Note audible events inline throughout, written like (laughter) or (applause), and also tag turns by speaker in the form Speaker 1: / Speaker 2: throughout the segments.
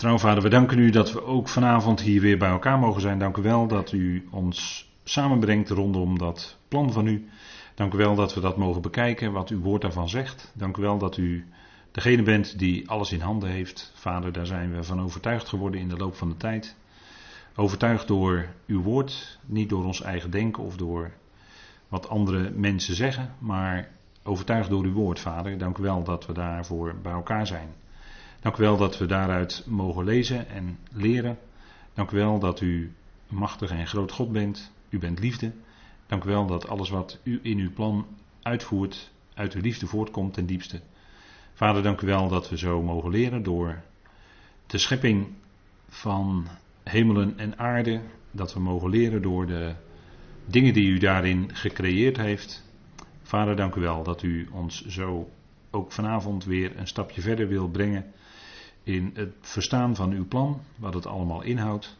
Speaker 1: Trouw vader, we danken u dat we ook vanavond hier weer bij elkaar mogen zijn. Dank u wel dat u ons samenbrengt rondom dat plan van u. Dank u wel dat we dat mogen bekijken, wat uw woord daarvan zegt. Dank u wel dat u degene bent die alles in handen heeft. Vader, daar zijn we van overtuigd geworden in de loop van de tijd. Overtuigd door uw woord, niet door ons eigen denken of door wat andere mensen zeggen, maar overtuigd door uw woord, Vader. Dank u wel dat we daarvoor bij elkaar zijn. Dank u wel dat we daaruit mogen lezen en leren. Dank u wel dat u machtig en groot God bent. U bent liefde. Dank u wel dat alles wat u in uw plan uitvoert, uit uw liefde voortkomt ten diepste. Vader, dank u wel dat we zo mogen leren door de schepping van hemelen en aarde. Dat we mogen leren door de dingen die u daarin gecreëerd heeft. Vader, dank u wel dat u ons zo ook vanavond weer een stapje verder wil brengen in het verstaan van uw plan, wat het allemaal inhoudt.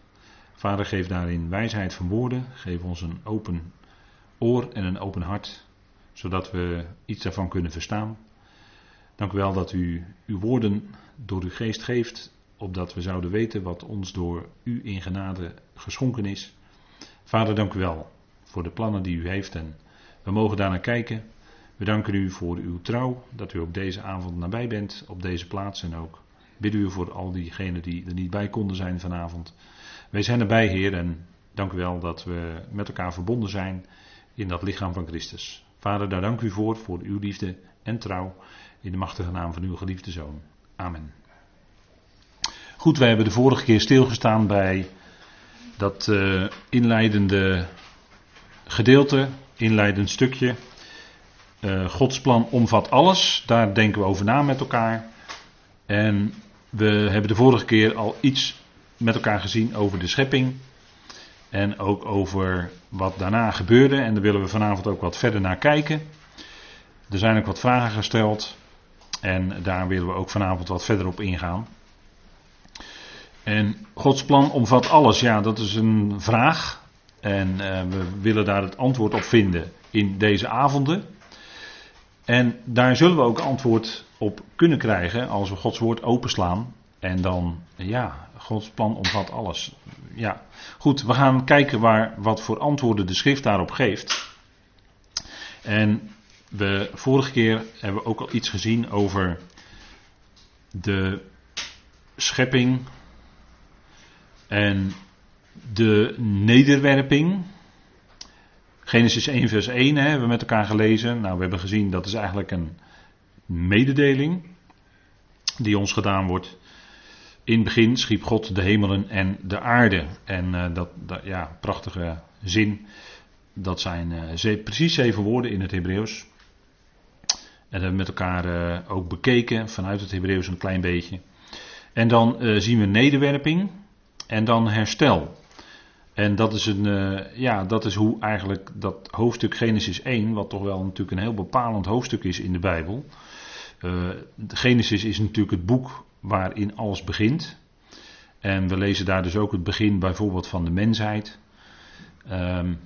Speaker 1: Vader, geef daarin wijsheid van woorden, geef ons een open oor en een open hart, zodat we iets daarvan kunnen verstaan. Dank u wel dat u uw woorden door uw geest geeft, opdat we zouden weten wat ons door u in genade geschonken is. Vader, dank u wel voor de plannen die u heeft en we mogen daar naar kijken. We danken u voor uw trouw, dat u ook deze avond nabij bent op deze plaats en ook bidden u voor al diegenen die er niet bij konden zijn vanavond. Wij zijn erbij, Heer, en dank u wel dat we met elkaar verbonden zijn in dat lichaam van Christus. Vader, daar dank u voor, voor uw liefde en trouw, in de machtige naam van uw geliefde Zoon. Amen. Goed, wij hebben de vorige keer stilgestaan bij dat uh, inleidende gedeelte, inleidend stukje. Uh, Gods plan omvat alles, daar denken we over na met elkaar. En we hebben de vorige keer al iets met elkaar gezien over de schepping. En ook over wat daarna gebeurde. En daar willen we vanavond ook wat verder naar kijken. Er zijn ook wat vragen gesteld. En daar willen we ook vanavond wat verder op ingaan. En Gods plan omvat alles. Ja, dat is een vraag. En uh, we willen daar het antwoord op vinden in deze avonden. En daar zullen we ook antwoord op kunnen krijgen als we Gods woord openslaan. En dan, ja, Gods plan omvat alles. Ja, goed, we gaan kijken waar, wat voor antwoorden de schrift daarop geeft. En vorige keer hebben we ook al iets gezien over de schepping en de nederwerping. Genesis 1 vers 1 hè, hebben we met elkaar gelezen. Nou, we hebben gezien dat is eigenlijk een mededeling die ons gedaan wordt. In het begin schiep God de hemelen en de aarde. En uh, dat, dat, ja, prachtige zin. Dat zijn ze, precies zeven woorden in het Hebreeuws. En hebben we met elkaar uh, ook bekeken vanuit het Hebreeuws een klein beetje. En dan zien we nederwerping en dan herstel. En dat is, een, ja, dat is hoe eigenlijk dat hoofdstuk Genesis 1, wat toch wel natuurlijk een heel bepalend hoofdstuk is in de Bijbel. Uh, Genesis is natuurlijk het boek waarin alles begint. En we lezen daar dus ook het begin bijvoorbeeld van de mensheid. Um,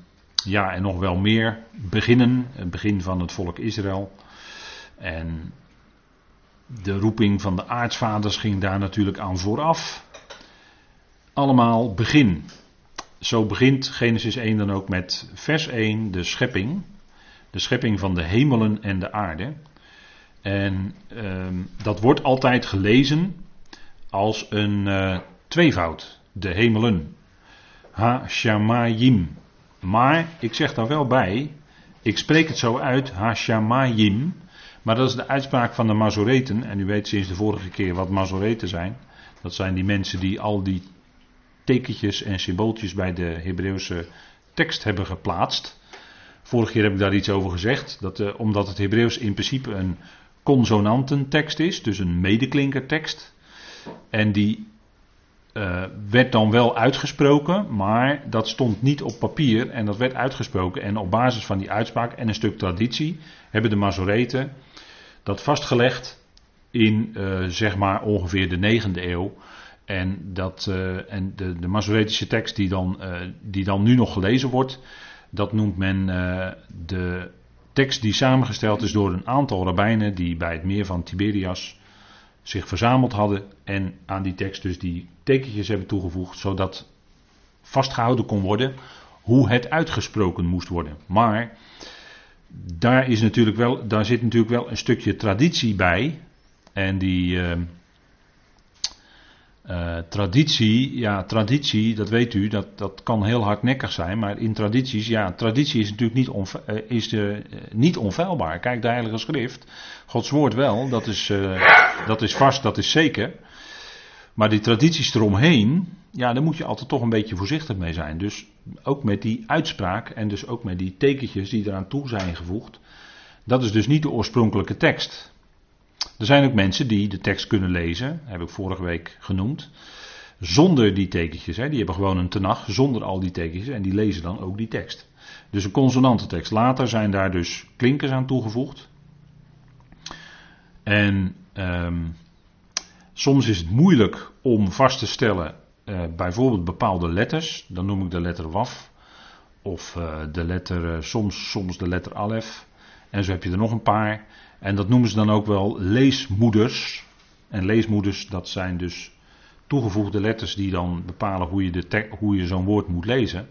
Speaker 1: ja, en nog wel meer beginnen. Het begin van het volk Israël. En de roeping van de aartsvaders ging daar natuurlijk aan vooraf. Allemaal begin. Zo begint Genesis 1 dan ook met vers 1, de schepping. De schepping van de hemelen en de aarde. En um, dat wordt altijd gelezen als een uh, tweevoud. De hemelen. Ha-shamayim. Maar ik zeg daar wel bij, ik spreek het zo uit, ha-shamayim. Maar dat is de uitspraak van de Mazoreten. En u weet sinds de vorige keer wat Mazoreten zijn. Dat zijn die mensen die al die tekentjes en symbooltjes bij de Hebreeuwse tekst hebben geplaatst. Vorige keer heb ik daar iets over gezegd. Dat, uh, omdat het Hebreeuws in principe een consonantentekst is, dus een medeklinkertekst. En die uh, werd dan wel uitgesproken, maar dat stond niet op papier en dat werd uitgesproken. En op basis van die uitspraak en een stuk traditie hebben de Mazoreten dat vastgelegd in uh, zeg maar ongeveer de 9e eeuw. En, dat, uh, en de, de Masoretische tekst die dan, die dan nu nog gelezen wordt, dat noemt men de tekst die samengesteld is door een aantal rabbijnen die bij het meer van Tiberias zich verzameld hadden en aan die tekst dus die tekentjes hebben toegevoegd, zodat vastgehouden kon worden hoe het uitgesproken moest worden. Maar daar, is natuurlijk wel, daar zit natuurlijk wel een stukje traditie bij. En die uh, traditie, ja, traditie, dat weet u, dat, dat kan heel hardnekkig zijn. Maar in tradities, ja, traditie is natuurlijk niet, onve, uh, is de, niet onfeilbaar. Kijk, de Heilige Schrift, Gods woord wel, dat is, dat is vast, dat is zeker. Maar die tradities eromheen, ja, daar moet je altijd toch een beetje voorzichtig mee zijn. Dus ook met die uitspraak en dus ook met die tekentjes die eraan toe zijn gevoegd. Dat is dus niet de oorspronkelijke tekst. Er zijn ook mensen die de tekst kunnen lezen, heb ik vorige week genoemd, zonder die tekentjes. Hè. Die hebben gewoon een tenag zonder al die tekentjes en die lezen dan ook die tekst. Dus een consonantentekst. Later zijn daar dus klinkers aan toegevoegd. En um, soms is het moeilijk om vast te stellen uh, bijvoorbeeld bepaalde letters, dan noem ik de letter waf, of uh, de letter, uh, soms, soms de letter alef, en zo heb je er nog een paar. En dat noemen ze dan ook wel leesmoeders. En leesmoeders, dat zijn dus toegevoegde letters die dan bepalen hoe je, hoe je zo'n woord moet lezen.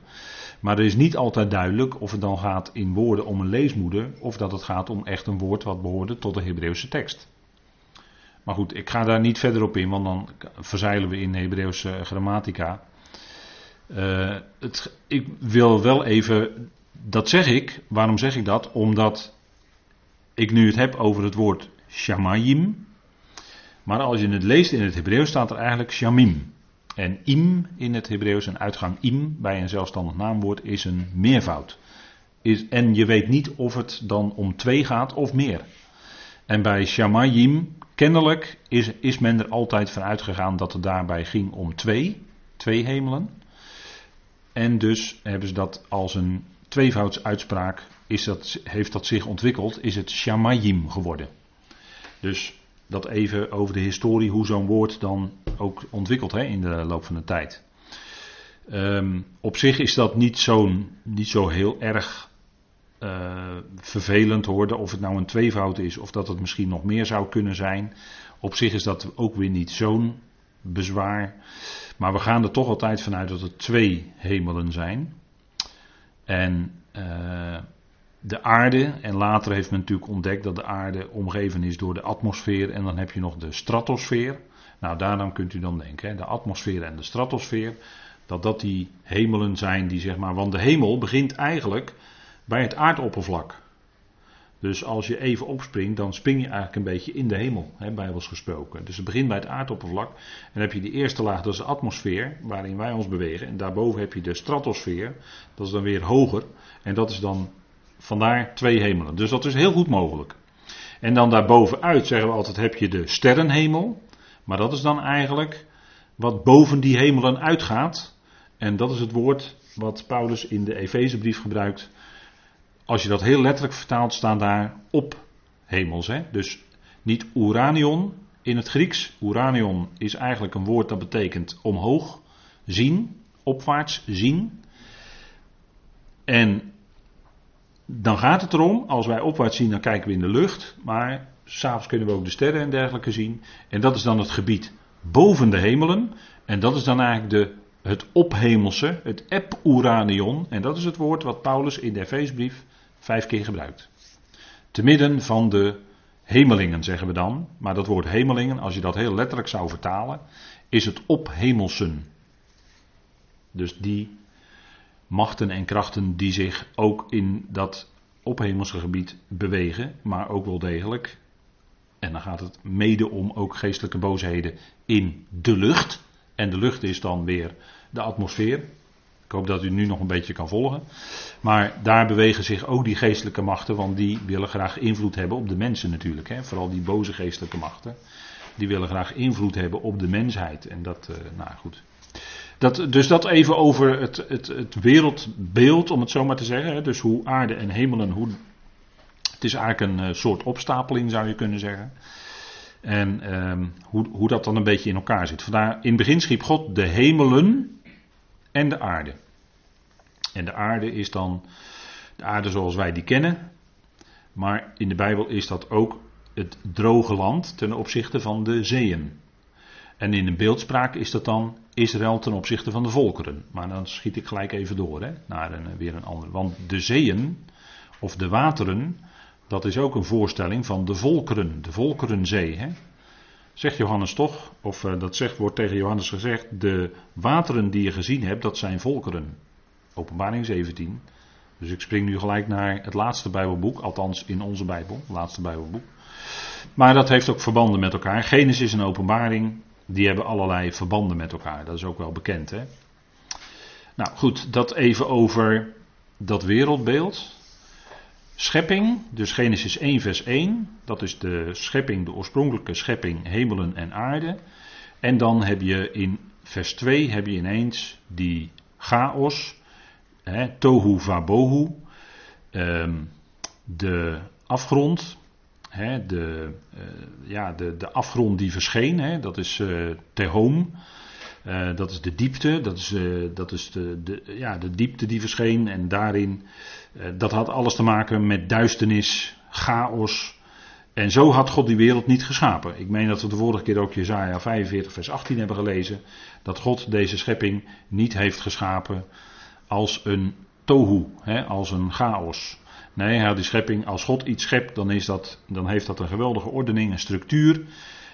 Speaker 1: Maar er is niet altijd duidelijk of het dan gaat in woorden om een leesmoeder, of dat het gaat om echt een woord wat behoorde tot de Hebreeuwse tekst. Maar goed, ik ga daar niet verder op in, want dan verzeilen we in Hebreeuwse grammatica. Uh, het, ik wil wel even, dat zeg ik, waarom zeg ik dat? Omdat ik nu het heb over het woord shamayim. Maar als je het leest in het Hebreeuws staat er eigenlijk shamim. En im in het Hebreeuws, een uitgang im bij een zelfstandig naamwoord, is een meervoud. Is, en je weet niet of het dan om twee gaat of meer. En bij shamayim Kennelijk is, is men er altijd van uitgegaan dat het daarbij ging om twee, twee hemelen. En dus hebben ze dat als een tweevoudsuitspraak, is dat, heeft dat zich ontwikkeld, is het shamayim geworden. Dus dat even over de historie, hoe zo'n woord dan ook ontwikkelt hè, in de loop van de tijd. Um, op zich is dat niet, zo'n, niet zo heel erg uh, vervelend hoorde. Of het nou een tweevoud is of dat het misschien nog meer zou kunnen zijn. Op zich is dat ook weer niet zo'n bezwaar. Maar we gaan er toch altijd vanuit dat er twee hemelen zijn. En uh, de aarde, en later heeft men natuurlijk ontdekt dat de aarde omgeven is door de atmosfeer. En dan heb je nog de stratosfeer. Nou, daarom kunt u dan denken, hè, de atmosfeer en de stratosfeer. Dat dat die hemelen zijn die zeg maar. Want de hemel begint eigenlijk bij het aardoppervlak. Dus als je even opspringt, dan spring je eigenlijk een beetje in de hemel, hè, bijbels gesproken. Dus het begint bij het aardoppervlak. En dan heb je de eerste laag, dat is de atmosfeer, waarin wij ons bewegen. En daarboven heb je de stratosfeer, dat is dan weer hoger. En dat is dan vandaar twee hemelen. Dus dat is heel goed mogelijk. En dan daarbovenuit zeggen we altijd, heb je de sterrenhemel. Maar dat is dan eigenlijk wat boven die hemelen uitgaat. En dat is het woord wat Paulus in de Efezebrief gebruikt als je dat heel letterlijk vertaalt, staan daar op hemels. Hè? Dus niet uranion in het Grieks. Uranion is eigenlijk een woord dat betekent omhoog, zien, opwaarts zien. En dan gaat het erom, als wij opwaarts zien, dan kijken we in de lucht. Maar s'avonds kunnen we ook de sterren en dergelijke zien. En dat is dan het gebied boven de hemelen. En dat is dan eigenlijk de, het ophemelse, het ep-uranion. En dat is het woord wat Paulus in de Efeesbrief Vijf keer gebruikt. Te midden van de hemelingen zeggen we dan. Maar dat woord hemelingen, als je dat heel letterlijk zou vertalen, is het ophemelsen. Dus die machten en krachten die zich ook in dat ophemelse gebied bewegen, maar ook wel degelijk. En dan gaat het mede om ook geestelijke boosheden in de lucht. En de lucht is dan weer de atmosfeer. Ik hoop dat u nu nog een beetje kan volgen. Maar daar bewegen zich ook die geestelijke machten, want die willen graag invloed hebben op de mensen natuurlijk. Hè? Vooral die boze geestelijke machten. Die willen graag invloed hebben op de mensheid. En dat, uh, nou goed. Dat, dus dat even over het, het, het wereldbeeld, om het zo maar te zeggen. Dus hoe aarde en hemelen, hoe, het is eigenlijk een uh, soort opstapeling zou je kunnen zeggen. En um, hoe, hoe dat dan een beetje in elkaar zit. Vandaar, in het begin schiep God de hemelen en de aarde. En de aarde is dan de aarde zoals wij die kennen. Maar in de Bijbel is dat ook het droge land ten opzichte van de zeeën. En in een beeldspraak is dat dan Israël ten opzichte van de volkeren. Maar dan schiet ik gelijk even door hè, naar een, weer een ander. Want de zeeën, of de wateren, dat is ook een voorstelling van de volkeren, de volkerenzee. Hè. Zegt Johannes toch, of uh, dat zegt, wordt tegen Johannes gezegd, de wateren die je gezien hebt, dat zijn volkeren. Openbaring 17. Dus ik spring nu gelijk naar het laatste Bijbelboek, althans in onze Bijbel, het laatste Bijbelboek. Maar dat heeft ook verbanden met elkaar. Genesis en Openbaring, die hebben allerlei verbanden met elkaar. Dat is ook wel bekend, hè? Nou goed, dat even over dat wereldbeeld. Schepping, dus Genesis 1, vers 1, dat is de schepping, de oorspronkelijke schepping, hemelen en aarde. En dan heb je in vers 2 heb je ineens die chaos, hè, tohu vabohu, ehm, de afgrond, hè, de, uh, ja, de, de afgrond die verscheen, hè, dat is uh, tehom. Uh, dat is de diepte, dat is, dat is de, de, ja, de diepte die verscheen en daarin eh, dat had alles te maken met duisternis, chaos. En zo had God die wereld niet geschapen. Ik meen dat we de vorige keer ook Jezaja 45 vers 18 hebben gelezen. Dat God deze schepping niet heeft geschapen als een tohu, hè, als een chaos. Nee, hij had die schepping, als God iets schept, dan, is dat, dan heeft dat een geweldige ordening, een structuur.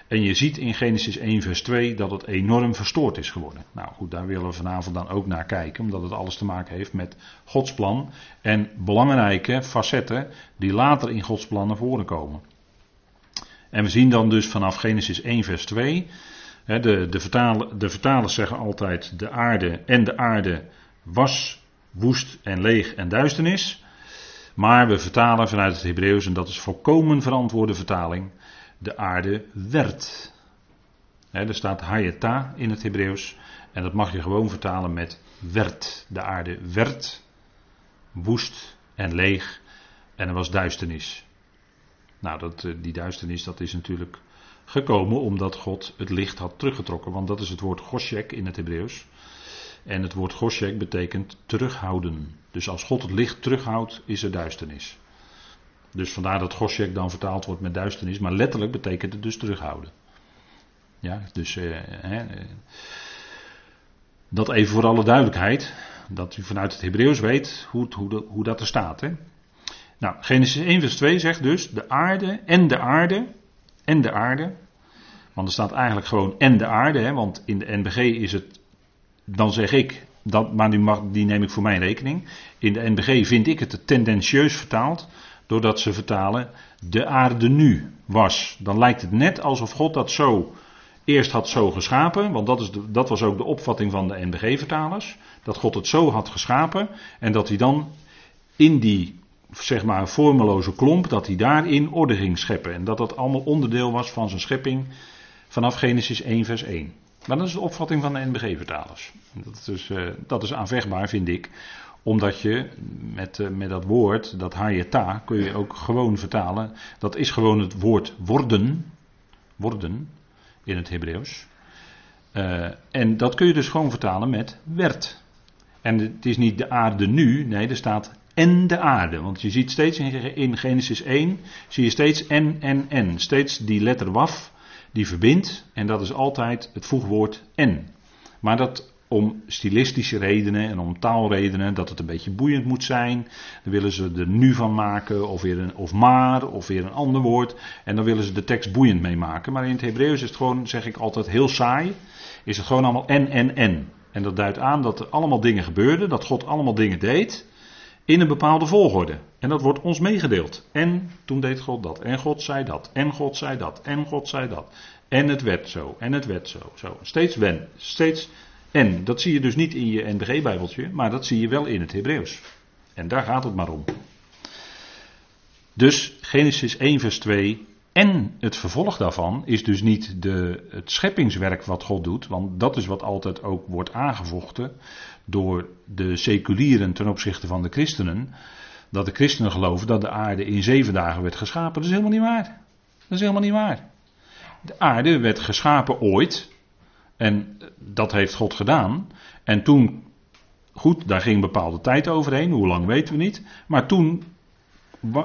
Speaker 1: En je ziet in Genesis 1, vers 2 dat het enorm verstoord is geworden. Nou goed, daar willen we vanavond dan ook naar kijken, omdat het alles te maken heeft met Gods plan en belangrijke facetten die later in Gods plan naar voren komen. En we zien dan dus vanaf Genesis 1, vers 2, de, de, vertalen, de vertalers zeggen altijd de aarde en de aarde was woest en leeg en duisternis. Maar we vertalen vanuit het Hebreeuws, en dat is volkomen verantwoorde vertaling, de aarde werd. er staat hayeta in het Hebreeuws. En dat mag je gewoon vertalen met werd. De aarde werd woest en leeg. En er was duisternis. Nou, dat, eh, die duisternis dat is natuurlijk gekomen omdat God het licht had teruggetrokken. Want dat is het woord Goshek in het Hebreeuws. En het woord Goshek betekent terughouden. Dus als God het licht terughoudt, is er duisternis. Dus vandaar dat Goshek dan vertaald wordt met duisternis, maar letterlijk betekent het dus terughouden. Ja, dus eh, eh, dat even voor alle duidelijkheid, dat u vanuit het Hebreeuws weet hoe, hoe, hoe dat er staat. Hè. Nou, Genesis 1 vers 2 zegt dus de aarde en de aarde en de aarde. Want er staat eigenlijk gewoon en de aarde, hè, want in de NBG is het, dan zeg ik, dat, maar nu mag, die neem ik voor mijn rekening. In de NBG vind ik het tendentieus vertaald doordat ze vertalen de aarde nu was. Dan lijkt het net alsof God dat zo eerst had zo geschapen, want dat, is dat was ook de opvatting van de NBG-vertalers, dat God het zo had geschapen en dat hij dan in die zeg maar vormeloze klomp, dat hij daarin orde ging scheppen en dat dat allemaal onderdeel was van zijn schepping vanaf Genesis 1 vers 1. Maar dat is de opvatting van de NBG-vertalers. Dat, is, uh, dat is aanvechtbaar, vind ik, omdat je met, uh, met dat woord, dat hayeta, kun je ook gewoon vertalen. Dat is gewoon het woord worden. Worden in het Hebreeuws. Uh, en dat kun je dus gewoon vertalen met werd. En het is niet de aarde nu, nee, er staat en de aarde. Want je ziet steeds in Genesis 1, zie je steeds en, en, en. Steeds die letter waf, die verbindt. En dat is altijd het voegwoord en. Maar dat om stilistische redenen en om taalredenen, dat het een beetje boeiend moet zijn. Dan willen ze er nu van maken, of, weer een, of maar, of weer een ander woord. En dan willen ze de tekst boeiend mee maken. Maar in het Hebreeuws is het gewoon, zeg ik altijd, heel saai. Is het gewoon allemaal en, en, en. En dat duidt aan dat er allemaal dingen gebeurden, dat God allemaal dingen deed. In een bepaalde volgorde. En dat wordt ons meegedeeld. En toen deed God dat. En God zei dat. En God zei dat. En God zei dat. En het werd zo. En het werd zo. zo. Steeds wen. Steeds en dat zie je dus niet in je NBG-bijbeltje, maar dat zie je wel in het Hebreeuws. En daar gaat het maar om. Dus Genesis 1, vers 2. En het vervolg daarvan is dus niet de, het scheppingswerk wat God doet, want dat is wat altijd ook wordt aangevochten door de seculieren ten opzichte van de christenen. Dat de christenen geloven dat de aarde in zeven dagen werd geschapen. Dat is helemaal niet waar. Dat is helemaal niet waar. De aarde werd geschapen ooit, en dat heeft God gedaan. En toen, goed, daar ging een bepaalde tijd overheen, hoe lang weten we niet. Maar toen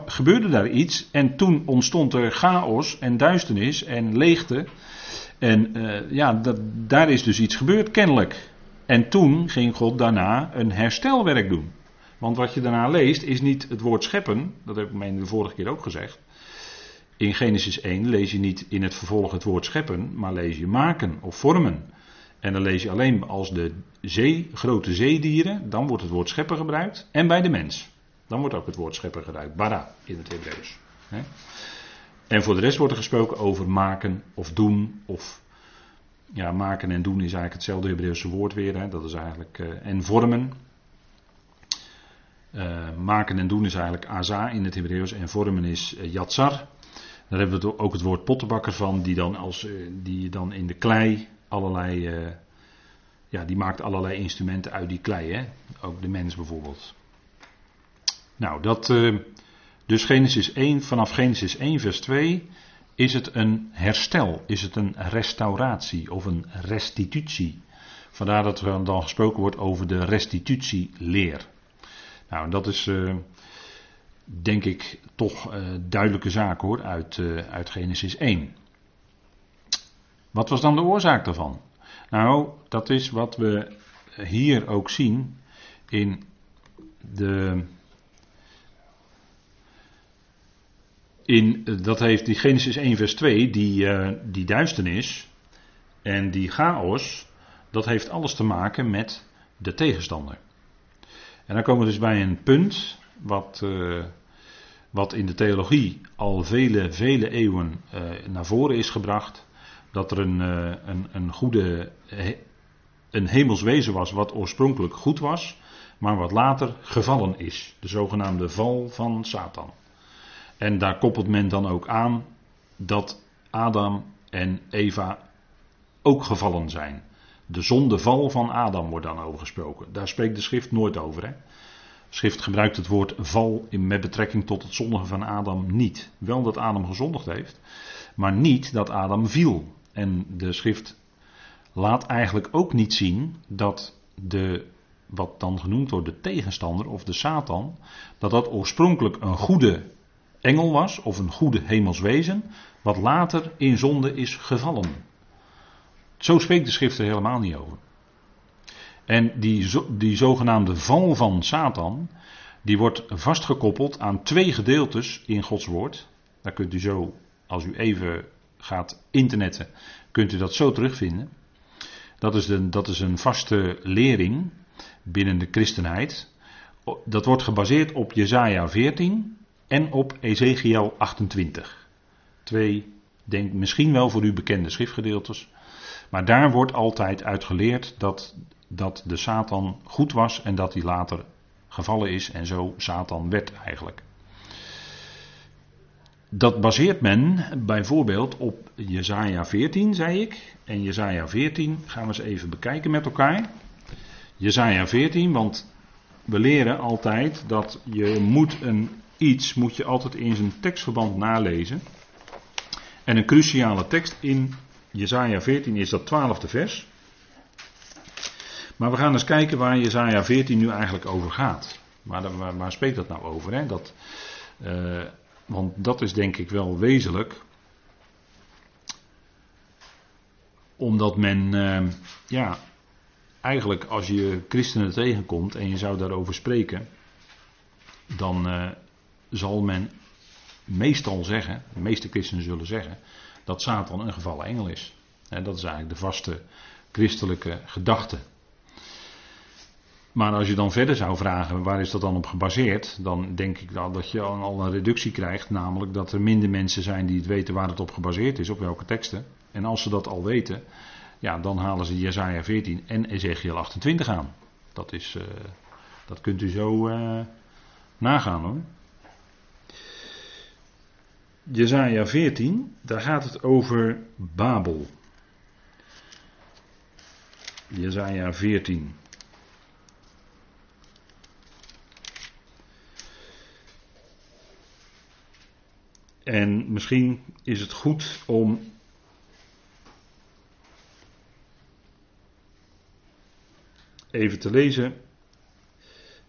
Speaker 1: gebeurde daar iets en toen ontstond er chaos en duisternis en leegte. En uh, ja, dat, daar is dus iets gebeurd kennelijk. En toen ging God daarna een herstelwerk doen. Want wat je daarna leest is niet het woord scheppen, dat heb ik mij de vorige keer ook gezegd. In Genesis 1 lees je niet in het vervolg het woord scheppen, maar lees je maken of vormen. En dan lees je alleen als de zee, grote zeedieren, dan wordt het woord scheppen gebruikt. En bij de mens. Dan wordt ook het woord schepper gebruikt. Bara in het Hebreeuws. En voor de rest wordt er gesproken over maken of doen. Of ja, maken en doen is eigenlijk hetzelfde Hebreeuwse woord weer. Hè? Dat is eigenlijk. Uh, en vormen. Uh, maken en doen is eigenlijk aza in het Hebreeuws. En vormen is uh, yatsar. Daar hebben we ook het woord pottenbakker van. Die dan, als, die dan in de klei allerlei. ja, die maakt allerlei instrumenten uit die klei. Hè? Ook de mens bijvoorbeeld. Nou, dat. Dus Genesis 1, vanaf Genesis 1, vers 2 is het een herstel, is het een restauratie of een restitutie. Vandaar dat er dan gesproken wordt over de restitutieleer. Nou, dat is uh, denk ik toch uh, duidelijke zaak hoor, uit, uh, uit Genesis 1. Wat was dan de oorzaak daarvan? Nou, dat is wat we hier ook zien in de in, dat heeft die Genesis 1 vers 2, die, uh, die duisternis en die chaos, dat heeft alles te maken met de tegenstander. En dan komen we dus bij een punt wat, uh, wat in de theologie al vele, vele eeuwen uh, naar voren is gebracht. Dat er een, een, een goede, een hemelswezen was wat oorspronkelijk goed was, maar wat later gevallen is. De zogenaamde val van Satan. En daar koppelt men dan ook aan dat Adam en Eva ook gevallen zijn. De zondeval van Adam wordt dan over gesproken. Daar spreekt de schrift nooit over. Hè? De schrift gebruikt het woord val met betrekking tot het zondigen van Adam niet. Wel dat Adam gezondigd heeft, maar niet dat Adam viel. En de schrift laat eigenlijk ook niet zien dat de, wat dan genoemd wordt, de tegenstander of de Satan, dat dat oorspronkelijk een goede engel was of een goede hemelswezen, wat later in zonde is gevallen. Zo spreekt de schrift er helemaal niet over. En die, die zogenaamde val van Satan, die wordt vastgekoppeld aan twee gedeeltes in Gods woord. Daar kunt u zo, als u even gaat internetten, kunt u dat zo terugvinden. Dat is, de, dat is een vaste lering binnen de christenheid. Dat wordt gebaseerd op Jesaja 14 en op Ezekiel 28. Twee, denk misschien wel voor u bekende schriftgedeeltes. Maar daar wordt altijd uit geleerd dat, dat de Satan goed was en dat hij later gevallen is en zo Satan werd eigenlijk. Dat baseert men bijvoorbeeld op Jesaja 14, zei ik. En Jesaja 14 gaan we eens even bekijken met elkaar. Jesaja 14, want we leren altijd dat je moet een iets moet je altijd in zijn tekstverband nalezen. En een cruciale tekst in Jesaja 14 is dat twaalfde vers. Maar we gaan eens kijken waar Jesaja 14 nu eigenlijk over gaat. Waar, waar, waar spreekt dat nou over? Hè? Dat, uh, want dat is denk ik wel wezenlijk. Omdat men, uh, ja, eigenlijk als je christenen tegenkomt en je zou daarover spreken, dan uh, zal men meestal zeggen, de meeste christenen zullen zeggen, dat Satan een gevallen engel is. Dat is eigenlijk de vaste christelijke gedachte. Maar als je dan verder zou vragen waar is dat dan op gebaseerd, dan denk ik dat je al een reductie krijgt, namelijk dat er minder mensen zijn die het weten waar het op gebaseerd is, op welke teksten. En als ze dat al weten, ja, dan halen ze Jesaja 14 en Ezekiel 28 aan. Dat, is, uh, dat kunt u zo uh, nagaan hoor. Jezaja 14, daar gaat het over Babel. Jezaja 14. En misschien is het goed om even te lezen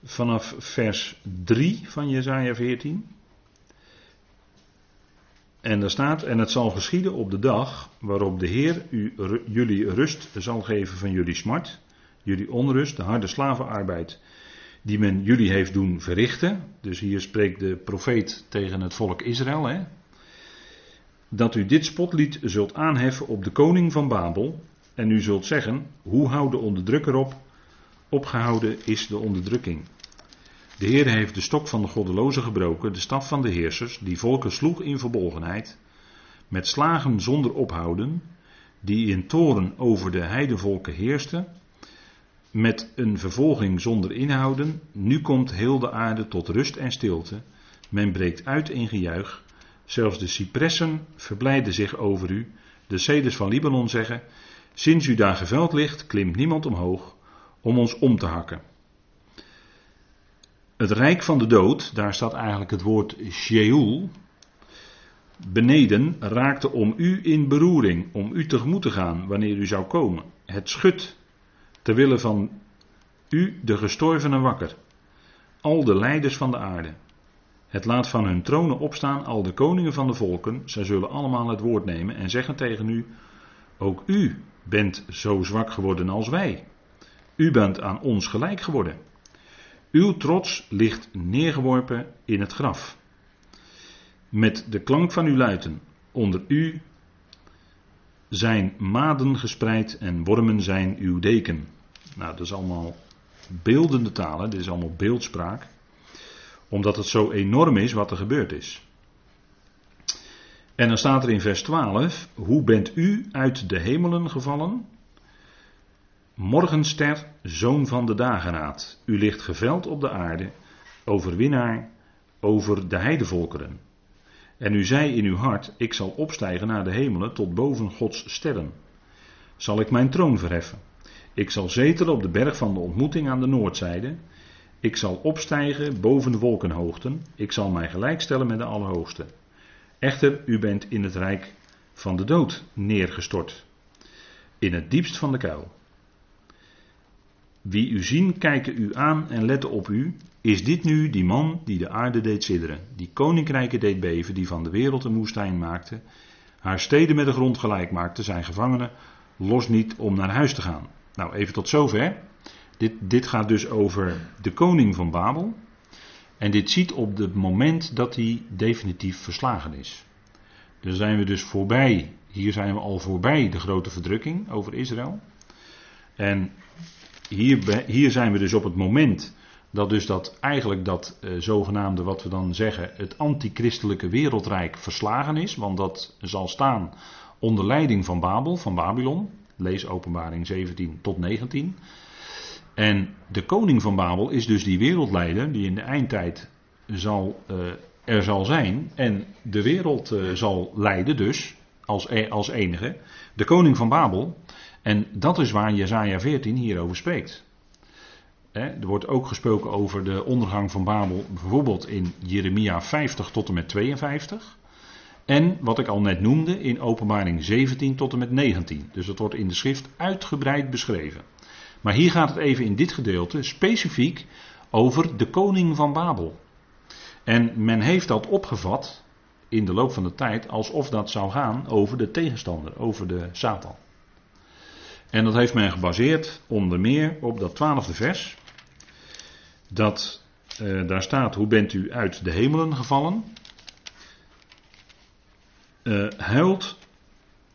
Speaker 1: vanaf vers 3 van Jezaja 14. En daar staat, en het zal geschieden op de dag waarop de Heer u, jullie rust zal geven van jullie smart, jullie onrust, de harde slavenarbeid die men jullie heeft doen verrichten. Dus hier spreekt de profeet tegen het volk Israël. Hè? Dat u dit spotlied zult aanheffen op de koning van Babel. En u zult zeggen, hoe houdt de onderdrukker op? Opgehouden is de onderdrukking. De Heer heeft de stok van de goddelozen gebroken, de staf van de heersers, die volken sloeg in verbolgenheid, met slagen zonder ophouden, die in toren over de heidevolken heerste, met een vervolging zonder inhouden. Nu komt heel de aarde tot rust en stilte. Men breekt uit in gejuich. Zelfs de cipressen verblijden zich over u. De ceders van Libanon zeggen: Sinds u daar geveld ligt, klimt niemand omhoog om ons om te hakken. Het rijk van de dood, daar staat eigenlijk het woord Sheol. Beneden raakte om u in beroering, om u tegemoet te gaan wanneer u zou komen. Het schut ter wille van u, de gestorvenen, wakker. Al de leiders van de aarde. Het laat van hun tronen opstaan al de koningen van de volken. Zij zullen allemaal het woord nemen en zeggen tegen u: Ook u bent zo zwak geworden als wij. U bent aan ons gelijk geworden. Uw trots ligt neergeworpen in het graf. Met de klank van uw luiten. Onder u zijn maden gespreid en wormen zijn uw deken. Nou, dat is allemaal beeldende talen, dit is allemaal beeldspraak. Omdat het zo enorm is wat er gebeurd is. En dan staat er in vers 12: Hoe bent u uit de hemelen gevallen? Morgenster, zoon van de dageraad. U ligt geveld op de aarde, overwinnaar over de heidevolkeren. En u zei in uw hart: Ik zal opstijgen naar de hemelen tot boven Gods sterren. Zal ik mijn troon verheffen? Ik zal zetelen op de berg van de ontmoeting aan de noordzijde. Ik zal opstijgen boven de wolkenhoogten. Ik zal mij gelijkstellen met de Allerhoogste. Echter, u bent in het rijk van de dood neergestort. In het diepst van de kuil. Wie u zien, kijken u aan en letten op u. Is dit nu die man die de aarde deed sidderen, die koninkrijken deed beven, die van de wereld een woestijn maakte, haar steden met de grond gelijk maakte, zijn gevangenen los niet om naar huis te gaan. Nou, even tot zover. Dit, dit gaat dus over de koning van Babel. En dit ziet op het moment dat hij definitief verslagen is. Dus zijn we dus voorbij, hier zijn we al voorbij de grote verdrukking over Israël. En hier, hier zijn we dus op het moment dat dus dat eigenlijk dat eh, zogenaamde, wat we dan zeggen, het antichristelijke wereldrijk verslagen is. Want dat zal staan onder leiding van Babel, van Babylon. Lees openbaring 17 tot 19. En de koning van Babel is dus die wereldleider die in de eindtijd zal, uh, er zal zijn en de wereld uh, zal leiden dus als, e-, als enige. De koning van Babel. En dat is waar Jezaja 14 hierover spreekt. er wordt ook gesproken over de ondergang van Babel, bijvoorbeeld in Jeremia 50 tot en met 52. En wat ik al net noemde in Openbaring 17 tot en met 19. Dus dat wordt in de schrift uitgebreid beschreven. Maar hier gaat het even in dit gedeelte specifiek over de koning van Babel. En men heeft dat opgevat in de loop van de tijd alsof dat zou gaan over de tegenstander, over de Satan. En dat heeft men gebaseerd onder meer op dat twaalfde vers. Dat eh, daar staat: Hoe bent u uit de hemelen gevallen? uh, huilt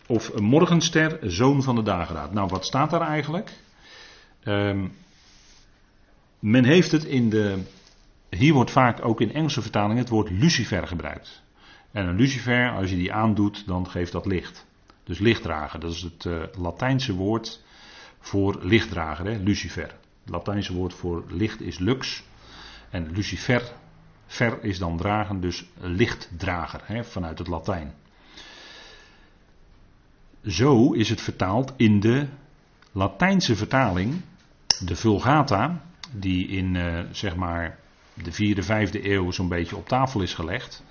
Speaker 1: of morgenster, zoon van de dageraad. Nou, wat staat daar eigenlijk? Um, men heeft het in de. Hier wordt vaak ook in Engelse vertalingen het woord lucifer gebruikt. En een lucifer, als je die aandoet, dan geeft dat licht. Dus lichtdrager, dat is het uh, Latijnse woord voor lichtdrager, hè? lucifer. Het Latijnse woord voor licht is lux. En lucifer, ver is dan dragen, dus lichtdrager, hè? vanuit het Latijn. Zo is het vertaald in de Latijnse vertaling, de Vulgata, die in uh, zeg maar de vierde, vijfde eeuw zo'n beetje op tafel is gelegd,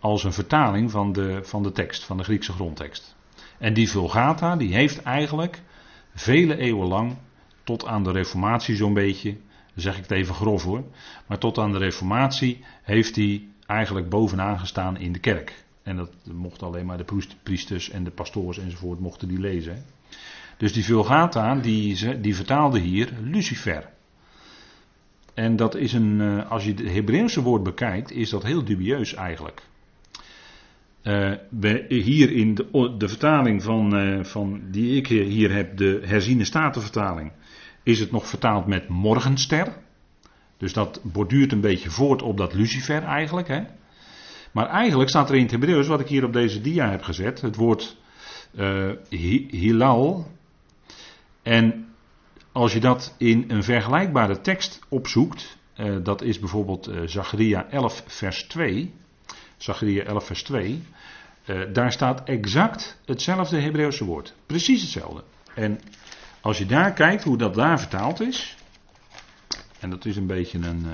Speaker 1: als een vertaling van de, van de tekst, van de Griekse grondtekst. En die Vulgata, die heeft eigenlijk vele eeuwen lang, tot aan de Reformatie zo'n beetje, zeg ik het even grof hoor, maar tot aan de Reformatie heeft hij eigenlijk bovenaan gestaan in de kerk. En dat mochten alleen maar de priesters en de pastoors enzovoort mochten die lezen. Dus die Vulgata, die, die vertaalde hier Lucifer. En dat is een, eh, als je het Hebreeuwse woord bekijkt, is dat heel dubieus eigenlijk. We, hier in de, de vertaling van, uh, van, die ik hier heb, de herziene statenvertaling, is het nog vertaald met morgenster. Dus dat borduurt een beetje voort op dat Lucifer eigenlijk. Hè? Maar eigenlijk staat er in het Hebreeuws, wat ik hier op deze dia heb gezet, het woord uh, hilal. En als je dat in een vergelijkbare tekst opzoekt, dat is bijvoorbeeld Zacharia 11 vers 2. Zacharia 11 vers 2. Daar staat exact hetzelfde Hebreeuwse woord. Precies hetzelfde. En als je daar kijkt hoe dat daar vertaald is. En dat is een beetje een.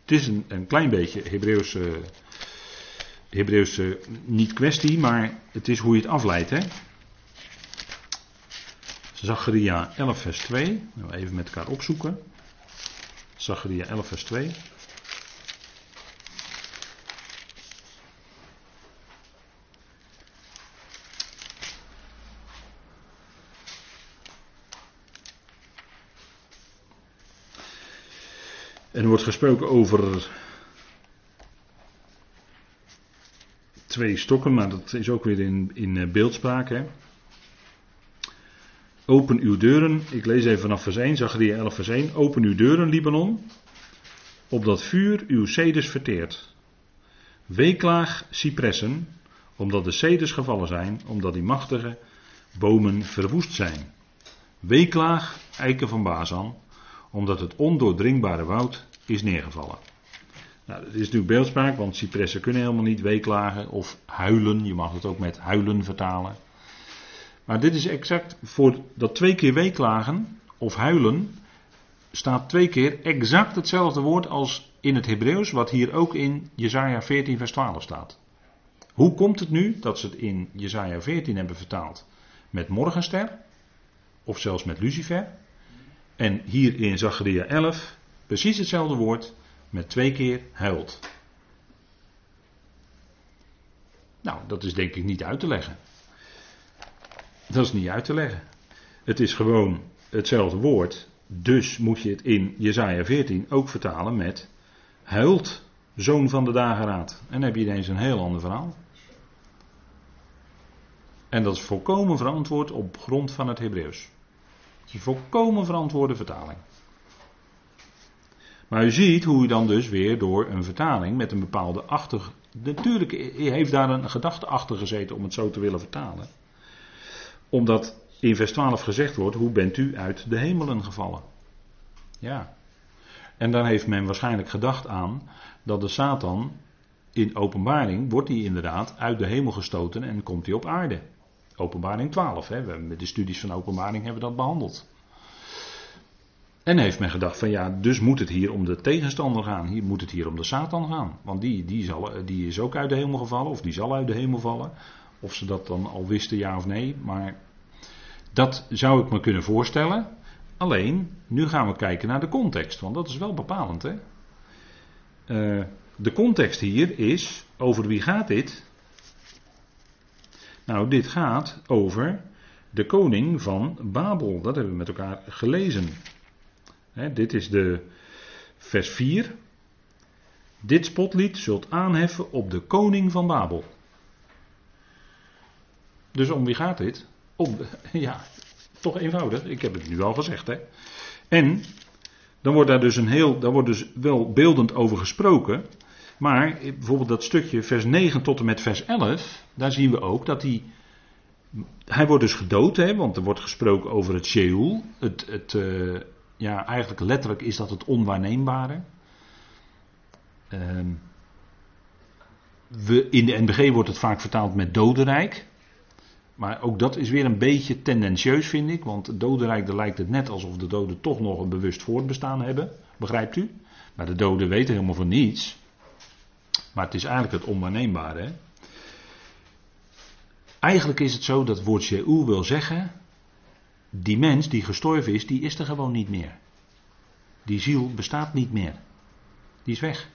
Speaker 1: het is een, een klein beetje Hebreeuwse Hebreeuwse niet kwestie, maar het is hoe je het afleidt. Hè? Zacharia 11 vers 2. Even met elkaar opzoeken. Zacharia 11 vers 2. Wordt gesproken over twee stokken, maar dat is ook weer in, in eh, beeldspraak. Hè. Open uw deuren, ik lees even vanaf vers 1, Zachariah 11 vers 1. Open uw deuren, Libanon, opdat vuur uw ceders verteert. Weeklaag cipressen, omdat de ceders gevallen zijn, omdat die machtige bomen verwoest zijn. Weeklaag eiken van Bazan, omdat het ondoordringbare woud is neergevallen. Nou, dat is natuurlijk beeldspraak, want cipressen kunnen helemaal niet weeklagen of huilen. Je mag het ook met huilen vertalen. Maar dit is exact voor dat twee keer weeklagen of huilen staat twee keer exact hetzelfde woord als in het Hebreeuws, wat hier ook in Jesaja 14 vers 12 staat. Hoe komt het nu dat ze het in Jesaja 14 hebben vertaald met morgenster of zelfs met Lucifer en hier in Zacharia 11 precies hetzelfde woord met twee keer huilt. Nou, dat is denk ik niet uit te leggen. Dat is niet uit te leggen. Het is gewoon hetzelfde woord. Dus moet je het in Jesaja 14 ook vertalen met huilt, zoon van de dageraad. En dan heb je ineens een heel ander verhaal. En dat is volkomen verantwoord op grond van het Hebreeuws. Het is een volkomen verantwoorde vertaling. Maar u ziet hoe u dan dus weer door een vertaling met een bepaalde achter. Natuurlijk heeft daar een gedachte achter gezeten om het zo te willen vertalen. Omdat in vers 12 gezegd wordt: Hoe bent u uit de hemelen gevallen? Ja. En dan heeft men waarschijnlijk gedacht aan dat de Satan in openbaring wordt hij inderdaad uit de hemel gestoten en komt hij op aarde. Openbaring 12, hè. Met de studies van openbaring hebben we dat behandeld. En heeft men gedacht van ja, dus moet het hier om de tegenstander gaan. Hier moet het hier om de Satan gaan. Want die, die, zal, die is ook uit de hemel gevallen, of die zal uit de hemel vallen. Of ze dat dan al wisten, ja of nee. Maar dat zou ik me kunnen voorstellen. Alleen, nu gaan we kijken naar de context, want dat is wel bepalend. Hè? Uh, de context hier is, over wie gaat dit? Nou, dit gaat over de koning van Babel. Dat hebben we met elkaar gelezen dit is de vers 4. Dit spotlied zult aanheffen op de koning van Babel. Dus om wie gaat dit? Om, (laughs) ja, toch eenvoudig. Ik heb het nu al gezegd. Hè. En dan wordt daar dus een heel, daar wordt dus wel beeldend over gesproken. Maar bijvoorbeeld dat stukje vers 9 tot en met vers 11, daar zien we ook dat hij. Hij wordt dus gedood, hè, want er wordt gesproken over het Sheol, het, het, uh, ja, eigenlijk letterlijk is dat het onwaarneembare. Uh, we, in de NBG wordt het vaak vertaald met dodenrijk. Maar ook dat is weer een beetje tendentieus, vind ik. Want dodenrijk, daar lijkt het net alsof de doden toch nog een bewust voortbestaan hebben. Begrijpt u? Maar de doden weten helemaal van niets. Maar het is eigenlijk het onwaarneembare. Eigenlijk is het zo dat woord Sheol wil zeggen die mens die gestorven is, die is er gewoon niet meer. Die ziel bestaat niet meer. Die is weg.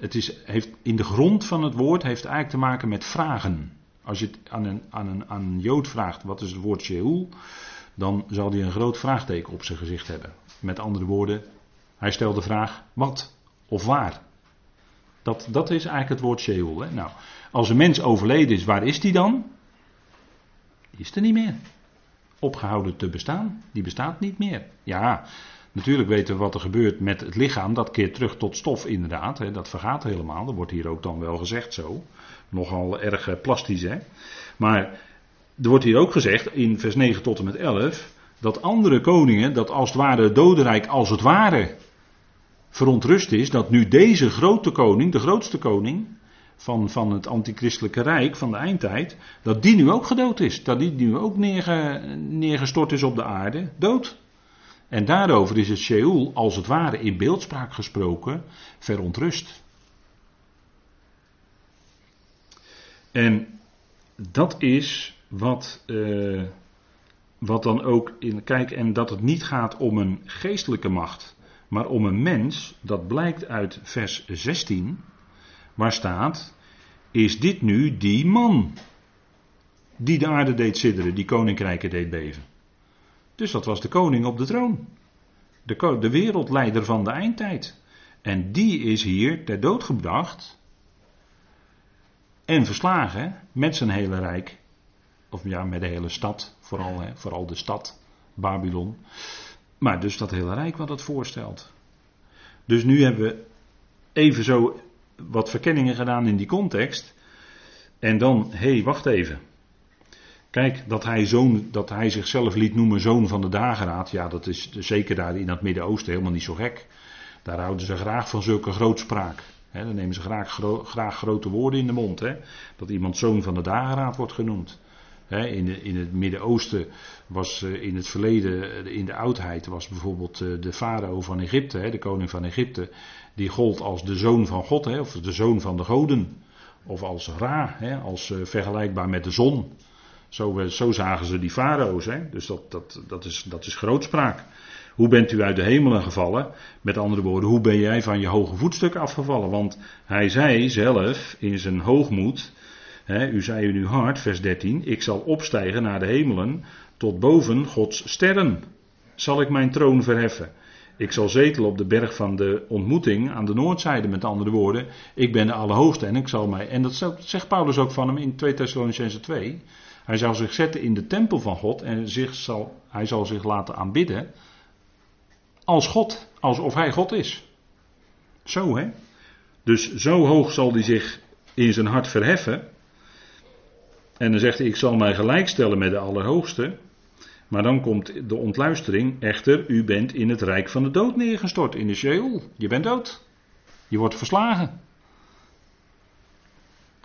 Speaker 1: het is, heeft, in de grond van het woord heeft eigenlijk te maken met vragen. Als je aan een, aan een, aan een Jood vraagt wat is het woord Sheol, dan zal hij een groot vraagteken op zijn gezicht hebben. Met andere woorden, hij stelt de vraag wat of waar. Dat, dat is eigenlijk het woord Sheol. Hè? Nou, als een mens overleden is, waar is die dan? Is er niet meer. Opgehouden te bestaan, die bestaat niet meer. Ja, natuurlijk weten we wat er gebeurt met het lichaam. Dat keert terug tot stof, inderdaad. Hè? Dat vergaat helemaal. Dat wordt hier ook dan wel gezegd zo. Nogal erg eh, plastisch, hè. Maar er wordt hier ook gezegd, in vers 9 tot en met 11, dat andere koningen, dat als het ware het dodenrijk als het ware verontrust is, dat nu deze grote koning, de grootste koning van, van het antichristelijke rijk, van de eindtijd, dat die nu ook gedood is. Dat die nu ook neerge, neergestort is op de aarde, dood. En daarover is het Sheol, als het ware in beeldspraak gesproken, verontrust. En dat is wat, uh, wat dan ook in. Kijk, en dat het niet gaat om een geestelijke macht, maar om een mens. Dat blijkt uit vers 16, waar staat: Is dit nu die man? Die de aarde deed sidderen, die koninkrijken deed beven. Dus dat was de koning op de troon. De, de wereldleider van de eindtijd. En die is hier ter dood gebracht en verslagen met zijn hele rijk. Of ja, met de hele stad. Vooral, vooral de stad Babylon. Maar dus dat hele rijk wat het voorstelt. Dus nu hebben we even zo wat verkenningen gedaan in die context. En dan, hé, hey, wacht even. Kijk, dat hij, zoon, dat hij zichzelf liet noemen zoon van de dageraad. Ja, dat is zeker daar in dat Midden-Oosten helemaal niet zo gek. Daar houden ze graag van zulke grootspraak dan nemen ze graag, graag, grote woorden in de mond. Dat iemand zoon van de dageraad wordt genoemd. In, in, het Midden-Oosten was uh, in het verleden, uh, in de oudheid, was bijvoorbeeld uh, de farao van Egypte, de koning van Egypte, die gold als de zoon van God, of de zoon van de goden. Of als Ra, als vergelijkbaar met de zon. Zo, zo zagen ze die farao's. Dus dat, dat, dat, is, dat is grootspraak. Hoe bent u uit de hemelen gevallen? Met andere woorden, hoe ben jij van je hoge voetstuk afgevallen? Want hij zei zelf in zijn hoogmoed, u zei in uw hart, vers 13, ik zal opstijgen naar de hemelen tot boven Gods sterren. Zal ik mijn troon verheffen? Ik zal zetelen op de berg van de ontmoeting aan de noordzijde, met andere woorden. Ik ben de Allerhoogste en ik zal mij. En dat zegt Paulus ook van hem in 2 Thessalonicense 2. Hij zal zich zetten in de tempel van God en zich zal, hij zal zich laten aanbidden als God, alsof hij God is. Zo hè. Dus zo hoog zal hij zich in zijn hart verheffen. En dan zegt hij, ik zal mij gelijkstellen met de Allerhoogste. Maar dan komt de ontluistering, echter, u bent in het rijk van de dood neergestort, in de Sheol. Je bent dood. Je wordt verslagen.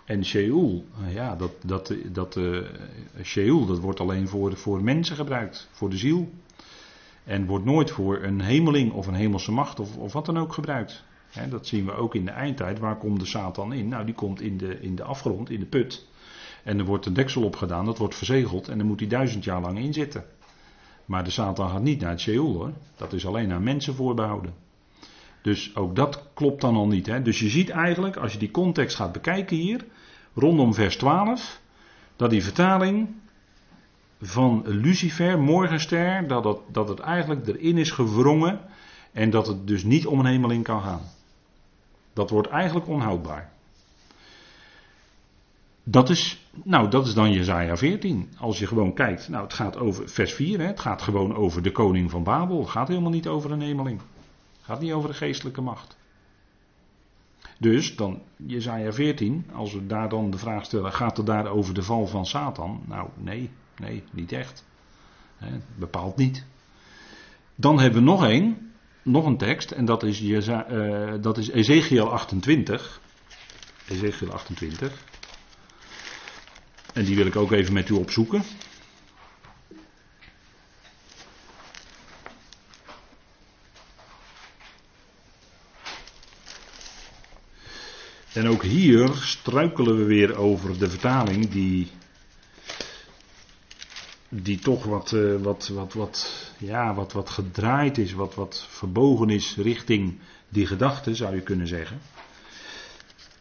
Speaker 1: En Sheol, ja, dat, dat, dat, uh, Sheol, dat wordt alleen voor, voor mensen gebruikt, voor de ziel. En wordt nooit voor een hemeling of een hemelse macht of, of wat dan ook gebruikt. dat zien we ook in de eindtijd. Waar komt de Satan in? Nou, die komt in de, in de afgrond, in de put. En er wordt een deksel op gedaan, dat wordt verzegeld en dan moet hij duizend jaar lang in zitten. Maar de Satan gaat niet naar het Sheol hoor. Dat is alleen aan mensen voorbehouden. Dus ook dat klopt dan al niet. Hè? Dus je ziet eigenlijk, als je die context gaat bekijken hier, rondom vers 12, dat die vertaling van Lucifer, morgenster, dat het, dat het eigenlijk erin is gewrongen en dat het dus niet om een hemeling kan gaan. Dat wordt eigenlijk onhoudbaar. Dat is, nou, dat is dan Jezaja 14. Als je gewoon kijkt, nou, het gaat over vers 4, hè, het gaat gewoon over de koning van Babel. Het gaat helemaal niet over een hemeling. Het gaat niet over de geestelijke macht. Dus dan Jezaja 14, als we daar dan de vraag stellen, gaat het daar over de val van Satan? Nou, nee, Nee, niet echt. bepaalt niet. Dan hebben we nog één, nog een tekst, en dat is, uh, dat is Ezekiel 28. Ezekiel 28. En die wil ik ook even met u opzoeken. En ook hier struikelen we weer over de vertaling die die toch wat, uh, wat, wat, wat, ja, wat, wat gedraaid is, wat, wat verbogen is richting die gedachte, zou je kunnen zeggen.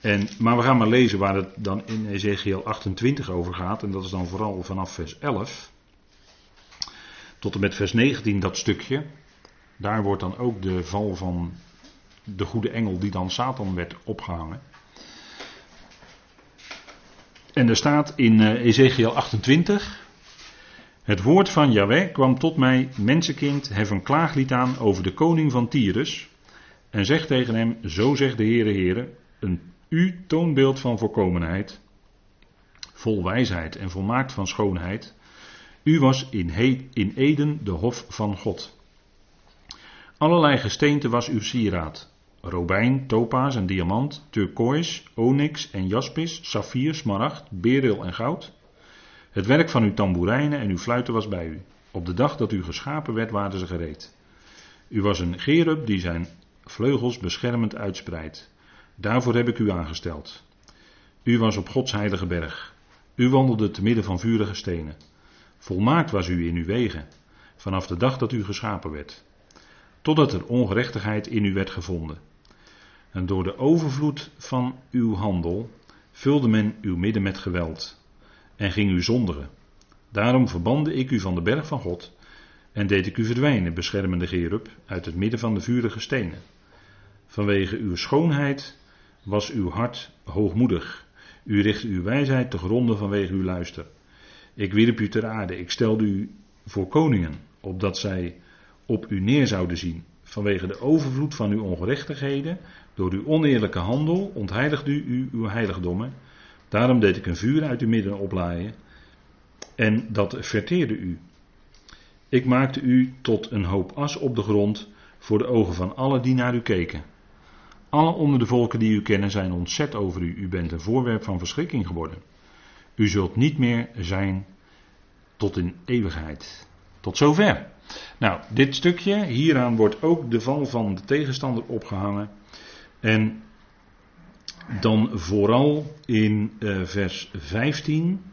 Speaker 1: En, maar we gaan maar lezen waar het dan in Ezekiel 28 over gaat. En dat is dan vooral vanaf vers 11 tot en met vers 19 dat stukje. Daar wordt dan ook de val van de goede engel die dan Satan werd opgehangen. En er staat in eh, Ezekiel 28. Het woord van Yahweh kwam tot mij, mensenkind, hef een klaaglied aan over de koning van Tyrus. En zeg tegen hem, zo zegt de Heere Heere, een u toonbeeld van voorkomenheid, vol wijsheid en volmaakt van schoonheid. U was in, in Eden de hof van God. Allerlei gesteente was uw sieraad. Robijn, topaas en diamant, turkoois, onyx en jaspis, saffier, smaragd, beryl en goud. Het werk van uw tamboerijnen en uw fluiten was bij u. Op de dag dat u geschapen werd, waren ze gereed. U was een gerub die zijn vleugels beschermend uitspreidt. Daarvoor heb ik u aangesteld. U was op Gods heilige berg. U wandelde te midden van vurige stenen. Volmaakt was u in uw wegen, vanaf de dag dat u geschapen werd, totdat er ongerechtigheid in u werd gevonden. En door de overvloed van uw handel vulde men uw midden met geweld en ging u zondigen. Daarom verbande ik u van de berg van God en deed ik u verdwijnen, beschermende Gerub, uit het midden van de vurige stenen. Vanwege uw schoonheid was uw hart hoogmoedig. U richtte uw wijsheid te gronden vanwege uw luister. Ik wierp u ter aarde, ik stelde u voor koningen, opdat zij op u neer zouden zien. Vanwege de overvloed van uw ongerechtigheden, door uw oneerlijke handel, ontheiligde u uw heiligdommen. Daarom deed ik een vuur uit uw midden oplaaien, en dat verteerde u. Ik maakte u tot een hoop as op de grond voor de ogen van allen die naar u keken. Alle onder de volken die u kennen zijn ontzet over u. U bent een voorwerp van verschrikking geworden. U zult niet meer zijn tot in eeuwigheid. Tot zover. Nou, dit stukje, hieraan wordt ook de val van de tegenstander opgehangen. En dan vooral in uh, vers 15.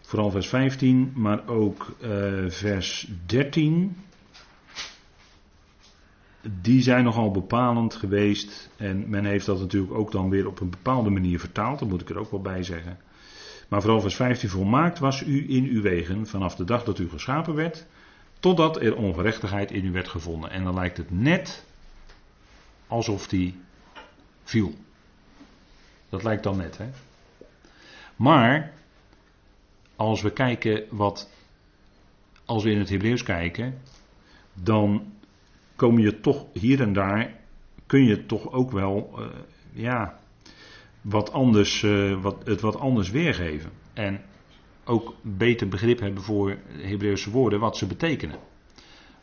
Speaker 1: Vooral vers 15, maar ook uh, vers 13 die zijn nogal bepalend geweest. En men heeft dat natuurlijk ook dan weer op een bepaalde manier vertaald, dat moet ik er ook wel bij zeggen. Maar vooral vers 15 volmaakt was u in uw wegen vanaf de dag dat u geschapen werd, totdat er ongerechtigheid in u werd gevonden. En dan lijkt het net alsof die viel. Dat lijkt dan net, hè? Maar als we kijken wat, als we in het Hebreeuws kijken, dan kom je toch hier en daar, kun je toch ook wel, uh, ja, wat anders, uh, wat, het wat anders weergeven. En ook beter begrip hebben voor Hebreeuwse woorden, wat ze betekenen.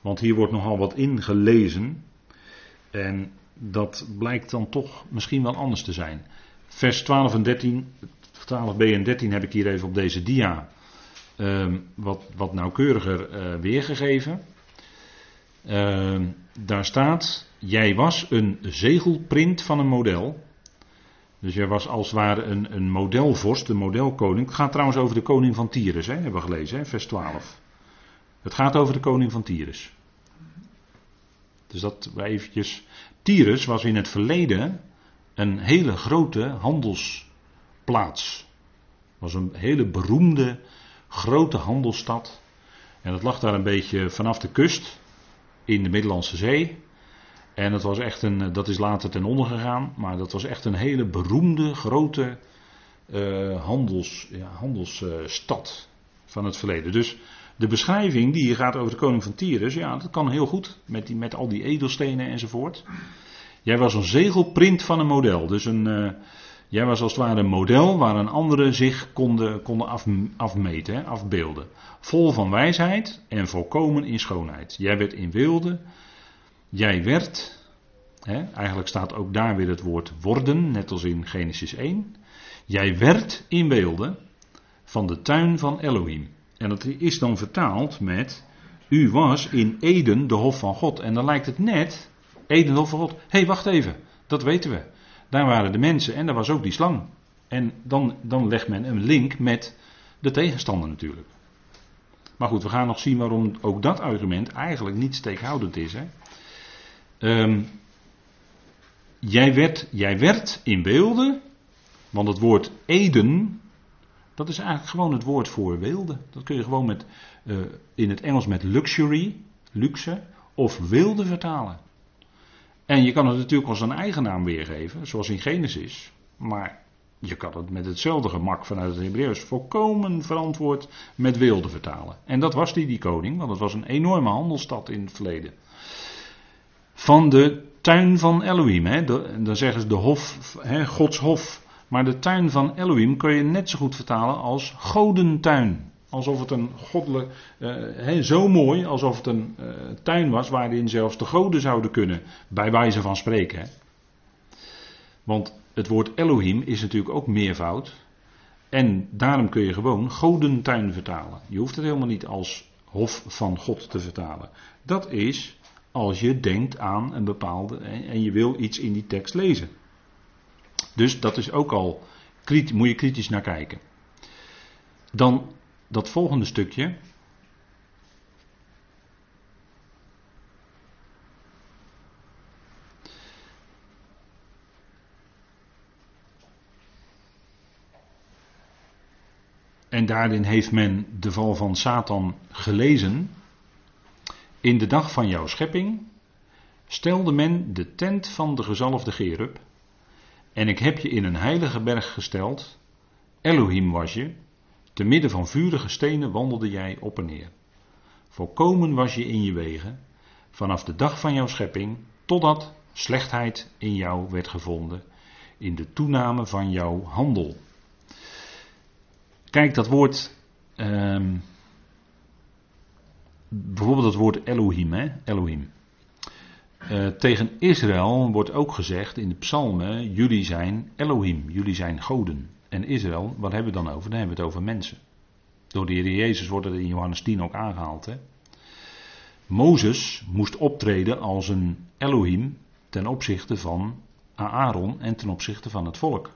Speaker 1: Want hier wordt nogal wat ingelezen. En dat blijkt dan toch misschien wel anders te zijn. Vers 12 en 13, 12b en 13 heb ik hier even op deze dia uh, wat, wat nauwkeuriger uh, weergegeven. Uh, daar staat, jij was een zegelprint van een model. Dus jij was als het ware een, een modelvorst, een modelkoning. Het gaat trouwens over de koning van Tyrus, hè, hebben we gelezen, hè, vers 12. Het gaat over de koning van Tyrus. Dus dat we eventjes. Tyrus was in het verleden een hele grote handelsplaats. Was een hele beroemde grote handelsstad. En dat lag daar een beetje vanaf de kust in de Middellandse Zee. En dat, was echt een, dat is later ten onder gegaan, maar dat was echt een hele beroemde, grote uh, handels, ja, handelsstad uh, van het verleden. Dus de beschrijving die hier gaat over de koning van Tyrus, ja, dat kan heel goed, met, die, met al die edelstenen enzovoort. Jij was een zegelprint van een model, dus een, jij was als het ware een model waar een andere zich konden, konden af, afmeten, afbeelden. Vol van wijsheid en volkomen in schoonheid. Jij werd in wilde. Jij werd. Hè, eigenlijk staat ook daar weer het woord worden, net als in Genesis 1. Jij werd in beelden van de tuin van Elohim. En dat is dan vertaald met. U was in Eden de hof van God. En dan lijkt het net. Eden de hof van God. Hé, hey, wacht even. Dat weten we. Daar waren de mensen en daar was ook die slang. En dan, dan legt men een link met de tegenstander natuurlijk. Maar goed, we gaan nog zien waarom ook dat argument eigenlijk niet steekhoudend is. Hè? Um, jij werd, jij werd in beelden, want het woord Eden, dat is eigenlijk gewoon het woord voor wilde. Dat kun je gewoon met, uh, in het Engels met luxury, luxe, of wilde vertalen. En je kan het natuurlijk als een eigen naam weergeven, zoals in Genesis. Maar je kan het met hetzelfde gemak vanuit het Hebreeuws volkomen verantwoord met wilde vertalen. En dat was die, die koning, want het was een enorme handelsstad in het verleden. Van de tuin van Elohim, hè, dan zeggen ze de hof, hè, Gods hof. Maar de tuin van Elohim kun je net zo goed vertalen als godentuin. Alsof het een goddelijk, uh, zo mooi, alsof het een uh, tuin was waarin zelfs de goden zouden kunnen, bij wijze van spreken. Hè. Want het woord Elohim is natuurlijk ook meervoud. En daarom kun je gewoon godentuin vertalen. Je hoeft het helemaal niet als hof van God te vertalen. Dat is als je denkt aan een bepaalde en je wil iets in die tekst lezen. Dus dat is ook al, moet je kritisch naar kijken. Dan dat volgende stukje. En daarin heeft men de val van Satan gelezen. In de dag van jouw schepping stelde men de tent van de gezalfde Gerub. En ik heb je in een heilige berg gesteld. Elohim was je. Te midden van vurige stenen wandelde jij op en neer. Volkomen was je in je wegen. Vanaf de dag van jouw schepping. Totdat slechtheid in jou werd gevonden. In de toename van jouw handel. Kijk, dat woord. Um, bijvoorbeeld het woord Elohim. Hè? Elohim. Uh, tegen Israël wordt ook gezegd in de psalmen: jullie zijn Elohim, jullie zijn goden. En Israël, wat hebben we dan over? Dan hebben we het over mensen. Door de Heer Jezus wordt het in Johannes 10 ook aangehaald. Hè? Mozes moest optreden als een Elohim ten opzichte van Aaron en ten opzichte van het volk.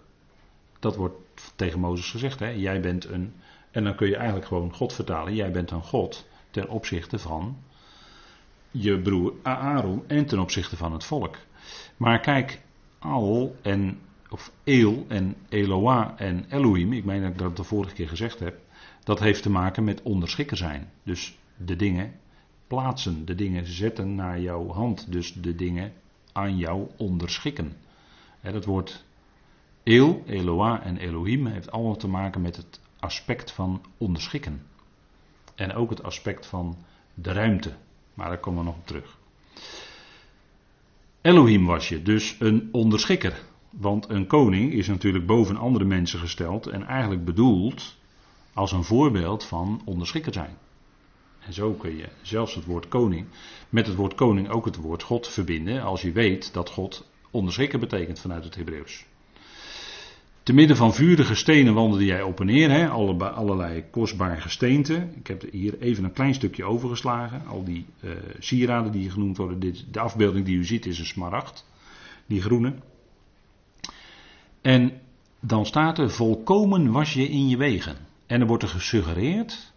Speaker 1: Dat wordt tegen Mozes gezegd. Hè? Jij bent een. En dan kun je eigenlijk gewoon God vertalen. Jij bent een God ten opzichte van je broer Aaron en ten opzichte van het volk. Maar kijk, Al en of Eel en Eloah en Elohim, ik meen dat ik dat de vorige keer gezegd heb, dat heeft te maken met onderschikken zijn. Dus de dingen plaatsen, de dingen zetten naar jouw hand, dus de dingen aan jou onderschikken. dat woord Eel, Eloah en Elohim heeft allemaal te maken met het aspect van onderschikken. En ook het aspect van de ruimte. Maar daar komen we nog op terug. Elohim was je, dus een onderschikker. Want een koning is natuurlijk boven andere mensen gesteld en eigenlijk bedoeld als een voorbeeld van onderschikker zijn. En zo kun je zelfs het woord koning, met het woord koning ook het woord God verbinden, als je weet dat God onderschikker betekent vanuit het Hebreeuws. Te midden van vurige stenen wandelde jij op en neer, hè? allerlei kostbaar gesteente. Ik heb hier even een klein stukje overgeslagen. Al die uh, sieraden die genoemd worden. Dit, de afbeelding die u ziet is een smaragd, die groene. En dan staat er: volkomen was je in je wegen. En er wordt er gesuggereerd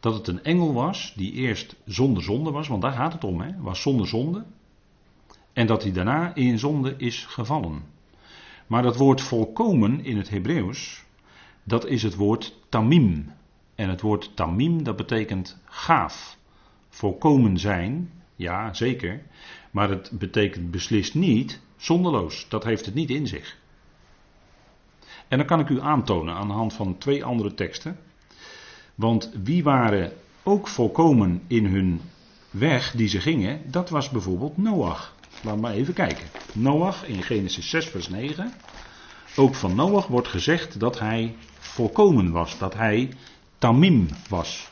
Speaker 1: dat het een engel was die eerst zonder zonde was, want daar gaat het om, hè? was zonder zonde. En dat hij daarna in zonde is gevallen. Maar dat woord volkomen in het Hebreeuws, dat is het woord tamim. En het woord tamim, dat betekent gaaf. Volkomen zijn, ja zeker. Maar het betekent beslist niet zonderloos. Dat heeft het niet in zich. En dan kan ik u aantonen aan de hand van twee andere teksten. Want wie waren ook volkomen in hun weg die ze gingen, dat was bijvoorbeeld Noach. We maar even kijken. Noach in Genesis 6, vers 9. Ook van Noach wordt gezegd dat hij volkomen was, dat hij tamim was.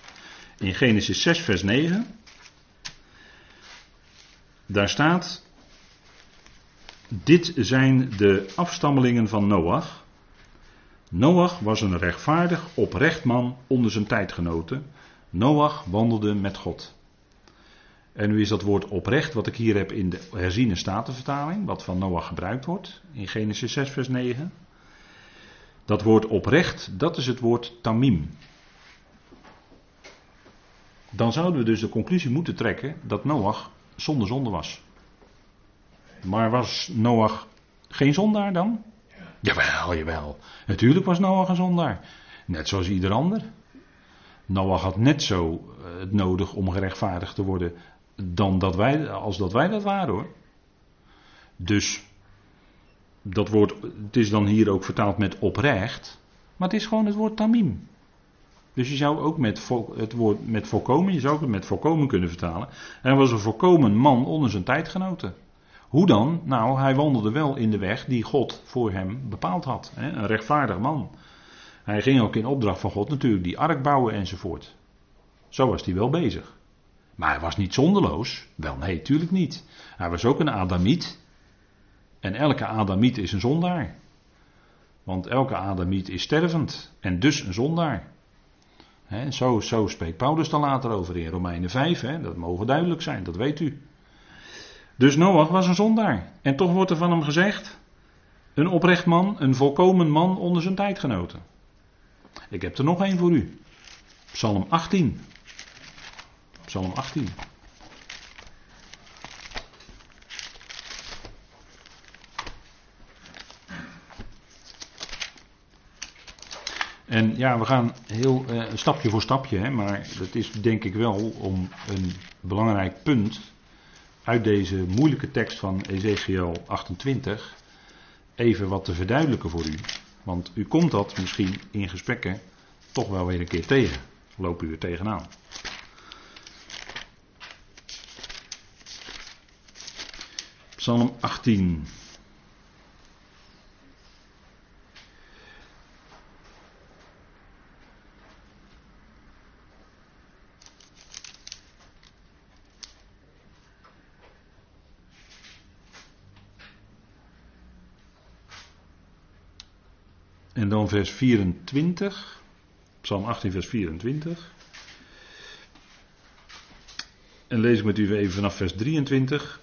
Speaker 1: In Genesis 6, vers 9. Daar staat: Dit zijn de afstammelingen van Noach. Noach was een rechtvaardig, oprecht man onder zijn tijdgenoten. Noach wandelde met God. En nu is dat woord oprecht, wat ik hier heb in de herziene statenvertaling, wat van Noach gebruikt wordt, in Genesis 6, vers 9. Dat woord oprecht, dat is het woord tamim. Dan zouden we dus de conclusie moeten trekken dat Noach zonder zonde was. Maar was Noach geen zondaar dan? Jawel, jawel. Natuurlijk was Noach een zondaar. Net zoals ieder ander. Noach had net zo eh, het nodig om gerechtvaardigd te worden dan dat wij, als dat wij dat waren hoor. Dus dat woord, het is dan hier ook vertaald met oprecht, maar het is gewoon het woord tamim. Dus je zou ook met het woord met volkomen, je zou het met volkomen kunnen vertalen. Hij was een volkomen man onder zijn tijdgenoten. Hoe dan? Nou, hij wandelde wel in de weg die God voor hem bepaald had. Een rechtvaardig man. Hij ging ook in opdracht van God natuurlijk die ark bouwen enzovoort. Zo was hij wel bezig. Maar hij was niet zonderloos. Wel nee, tuurlijk niet. Hij was ook een Adamiet. En elke Adamiet is een zondaar. Want elke Adamiet is stervend en dus een zondaar. zo, zo spreekt Paulus dan later over in Romeinen 5. dat mogen duidelijk zijn, dat weet u. Dus Noach was een zondaar. En toch wordt er van hem gezegd: een oprecht man, een volkomen man onder zijn tijdgenoten. Ik heb er nog één voor u. Psalm 18. Psalm 18. En ja, we gaan heel uh, stapje voor stapje, hè, maar dat is denk ik wel om een belangrijk punt uit deze moeilijke tekst van Ezekiel 28 even wat te verduidelijken voor u. Want u komt dat misschien in gesprekken toch wel weer een keer tegen. Lopen u er tegenaan. Psalm 18. En dan vers 24. Psalm 18, vers 24. En lees ik met u even vanaf vers 23.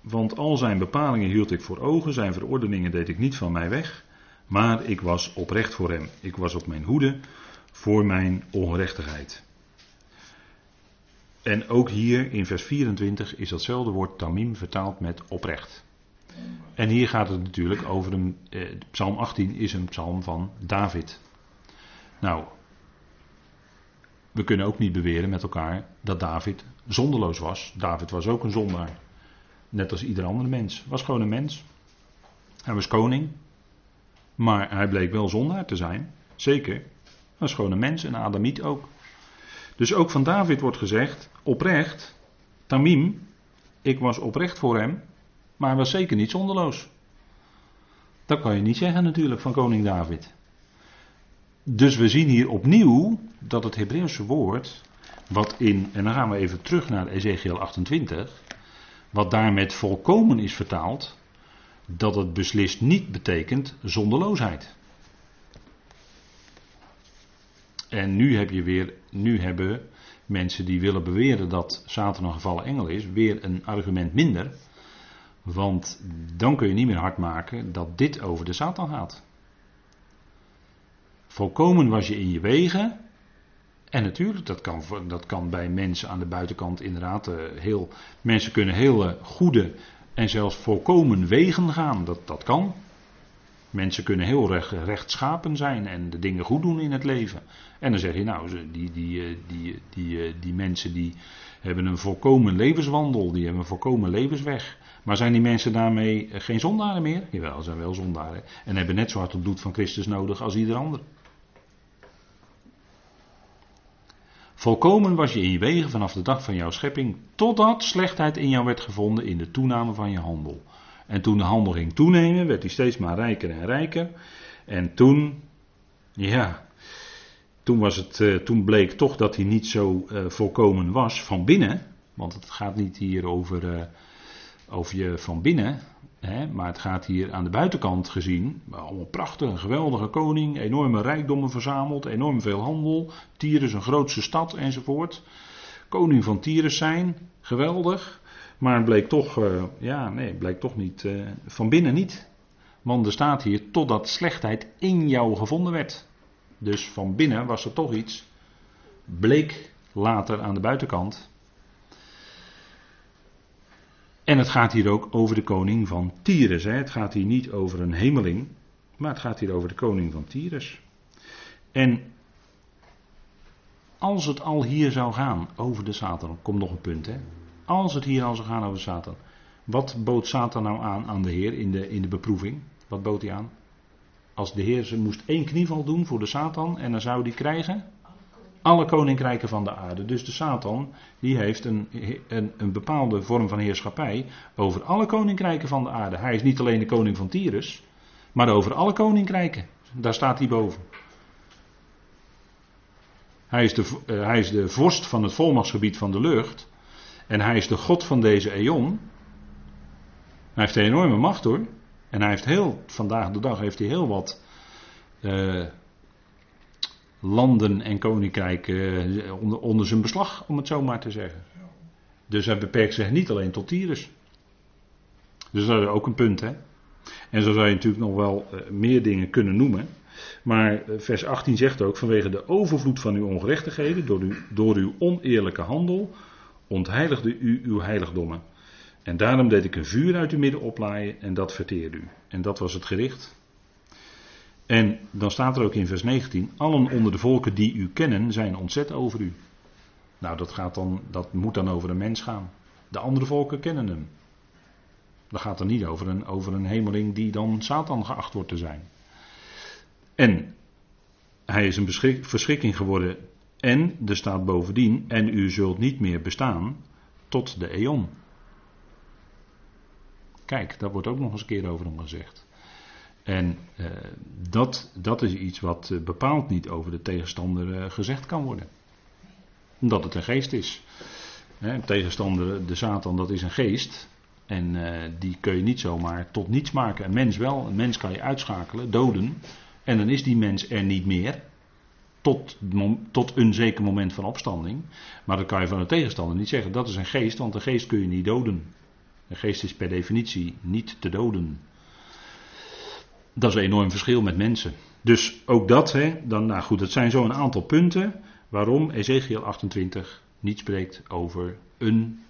Speaker 1: Want al zijn bepalingen hield ik voor ogen, zijn verordeningen deed ik niet van mij weg. Maar ik was oprecht voor hem. Ik was op mijn hoede voor mijn ongerechtigheid. En ook hier in vers 24 is datzelfde woord tamim vertaald met oprecht. En hier gaat het natuurlijk over een. Eh, psalm 18 is een psalm van David. Nou, we kunnen ook niet beweren met elkaar dat David zonderloos was. David was ook een zondaar. Net als ieder andere mens. Was gewoon een mens. Hij was koning. Maar hij bleek wel zondaar te zijn. Zeker. Was gewoon een mens, een Adamiet ook. Dus ook van David wordt gezegd: oprecht, Tamim, ik was oprecht voor hem, maar was zeker niet zonderloos. Dat kan je niet zeggen natuurlijk van koning David. Dus we zien hier opnieuw dat het Hebreeuwse woord, wat in, en dan gaan we even terug naar Ezekiel 28, wat daar met volkomen is vertaald, dat het beslist niet betekent zonderloosheid. En nu heb je weer, nu hebben mensen die willen beweren dat Satan een gevallen engel is, weer een argument minder. Want dan kun je niet meer hard maken dat dit over de Satan gaat. Volkomen was je in je wegen. En natuurlijk, dat kan, dat kan bij mensen aan de buitenkant inderdaad eh, heel. Mensen kunnen heel eh, goede en zelfs volkomen wegen gaan. Dat, dat kan. Mensen kunnen heel recht, rechtschapen zijn en de dingen goed doen in het leven. En dan zeg je, nou, die, die, eh, die, die, die mensen die hebben een volkomen levenswandel, die hebben een volkomen levensweg. Maar zijn die mensen daarmee geen zondaren meer? Jawel, ze zijn wel zondaren. En hebben net zo hard het bloed van Christus nodig als ieder ander. Volkomen was je in je wegen vanaf de dag van jouw schepping, totdat slechtheid in jou werd gevonden in de toename van je handel. En toen de handel ging toenemen, werd hij steeds maar rijker en rijker. En toen, ja, toen, was het, uh, toen bleek toch dat hij niet zo uh, volkomen was van binnen. Want het gaat niet hier over, over je van binnen. Hè, maar het gaat hier aan de buitenkant gezien. Allemaal prachtig, een geweldige koning. Enorme rijkdommen verzameld. Enorm veel handel. Tyrus een grootste stad enzovoort. Koning van Tyrus zijn. Geweldig. Maar het bleek toch, ja, nee, bleek toch niet. van binnen niet. Want er staat hier totdat slechtheid in jou gevonden werd. Dus van binnen was er toch iets. Bleek later aan de buitenkant. En het gaat hier ook over de koning van Tyrus. Hè. Het gaat hier niet over een hemeling, maar het gaat hier over de koning van Tyrus. En als het al hier zou gaan over de Satan, komt nog een punt hè. Als het hier al zou gaan over Satan, wat bood Satan nou aan aan de Heer in de, in de beproeving? Wat bood hij aan? Als de Heer ze moest één knieval doen voor de Satan en dan zou die krijgen alle koninkrijken van de aarde. Dus de Satan die heeft een, een, een, bepaalde vorm van heerschappij over alle koninkrijken van de aarde. Hij is niet alleen de koning van Tyrus, maar over alle koninkrijken. Daar staat hij boven. Hij is, de, uh, hij is de vorst van het volmachtsgebied van de lucht. En hij is de God van deze eon. Hij heeft een enorme macht hoor. En hij heeft heel, vandaag de dag heeft hij heel wat uh, landen en koninkrijken uh, onder, onder, zijn beslag, om het zo maar te zeggen. Dus hij beperkt zich niet alleen tot Tyrus. Dus dat is ook een punt, hè. En zo zou je natuurlijk nog wel uh, meer dingen kunnen noemen. Maar vers 18 zegt ook: vanwege de overvloed van uw ongerechtigheden, door, u, door uw oneerlijke handel, ontheiligde u uw heiligdommen. En daarom deed ik een vuur uit uw midden oplaaien en dat verteerde u. En dat was het gericht. En dan staat er ook in vers 19: Allen onder de volken die u kennen zijn ontzet over u. Nou, dat, gaat dan, dat moet dan over een mens gaan. De andere volken kennen hem. Dat gaat er niet over een, over een hemeling die dan Satan geacht wordt te zijn. En hij is een verschrikking geworden. En er staat bovendien: En u zult niet meer bestaan tot de eon. Kijk, daar wordt ook nog eens een keer over hem gezegd. En eh, dat, dat is iets wat uh, bepaald niet over de tegenstander uh, gezegd kan worden. Omdat het een geest is. Hè, tegenstander, de Satan, dat is een geest. En die kun je niet zomaar tot niets maken. Een mens wel. Een mens kan je uitschakelen, doden. En dan is die mens er niet meer. Tot, tot een zeker moment van opstanding. Maar dat kan je van de tegenstander niet zeggen. Dat is een geest, want een geest kun je niet doden. Een geest is per definitie niet te doden. Dat is een enorm verschil met mensen. Dus ook dat, hè, dan, nou goed, het zijn zo een aantal punten waarom Ezekiel 28 niet spreekt over een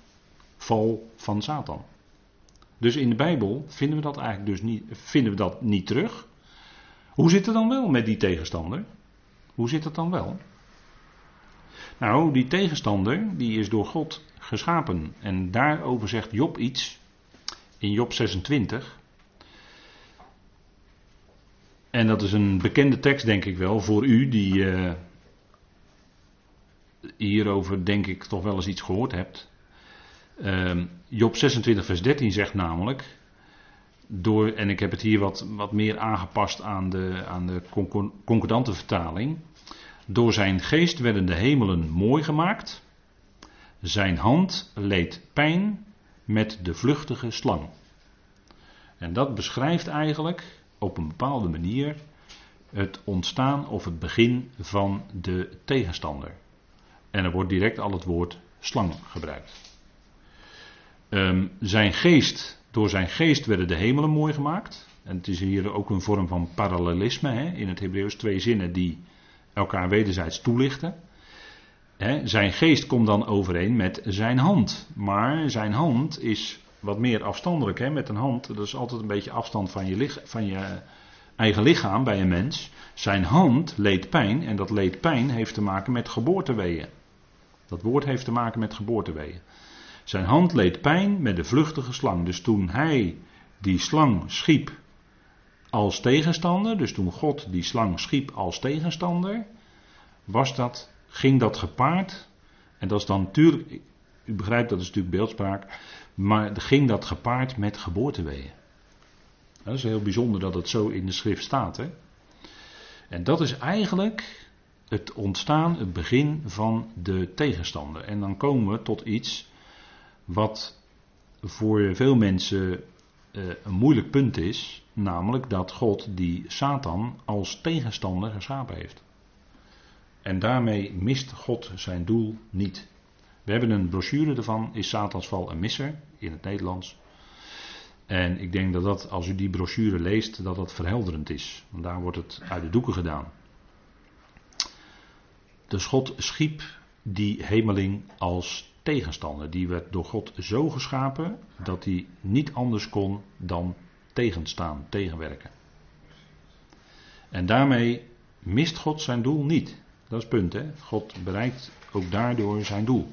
Speaker 1: val van Satan. Dus in de Bijbel vinden we dat eigenlijk dus niet, vinden we dat niet terug. Hoe zit het dan wel met die tegenstander? Hoe zit het dan wel? Nou, die tegenstander die is door God geschapen. En daarover zegt Job iets in Job 26. En dat is een bekende tekst, denk ik wel, voor u die uh, hierover, denk ik, toch wel eens iets gehoord hebt. Uh, Job 26, vers 13 zegt namelijk. Door, en ik heb het hier wat, wat meer aangepast aan de, aan de concordante vertaling. Door zijn geest werden de hemelen mooi gemaakt. Zijn hand leed pijn met de vluchtige slang. En dat beschrijft eigenlijk op een bepaalde manier het ontstaan of het begin van de tegenstander. En er wordt direct al het woord slang gebruikt. Um, zijn geest, door zijn geest werden de hemelen mooi gemaakt. En het is hier ook een vorm van parallelisme hè, in het Hebreeuws, twee zinnen die elkaar wederzijds toelichten. zijn geest komt dan overeen met zijn hand. Maar zijn hand is wat meer afstandelijk. Hè? Met een hand, dat is altijd een beetje afstand van je, van je eigen lichaam bij een mens. Zijn hand leed pijn en dat leed pijn heeft te maken met geboorteweeën. Dat woord heeft te maken met geboorteweeën. Zijn hand leed pijn met de vluchtige slang. Dus toen hij die slang schiep als tegenstander, dus toen God die slang schiep als tegenstander, was dat, ging dat gepaard. En dat is dan natuurlijk, u begrijpt dat is natuurlijk beeldspraak, maar ging dat gepaard met geboorteweeën. Dat is heel bijzonder dat het zo in de schrift staat. Hè? En dat is eigenlijk het ontstaan, het begin van de tegenstander. En dan komen we tot iets wat voor veel mensen uh, een moeilijk punt is, namelijk dat God die Satan als tegenstander geschapen heeft. En daarmee mist God zijn doel niet. We hebben een brochure ervan, is Satans val een misser, in het Nederlands. En ik denk dat dat, als u die brochure leest, dat dat verhelderend is. Want daar wordt het uit de doeken gedaan. De God schiep die hemeling als tegenstander. Die werd door God zo geschapen dat hij niet anders kon dan tegenstaan, tegenwerken. En daarmee mist God zijn doel niet. Dat is het punt, hè? God bereikt ook daardoor zijn doel.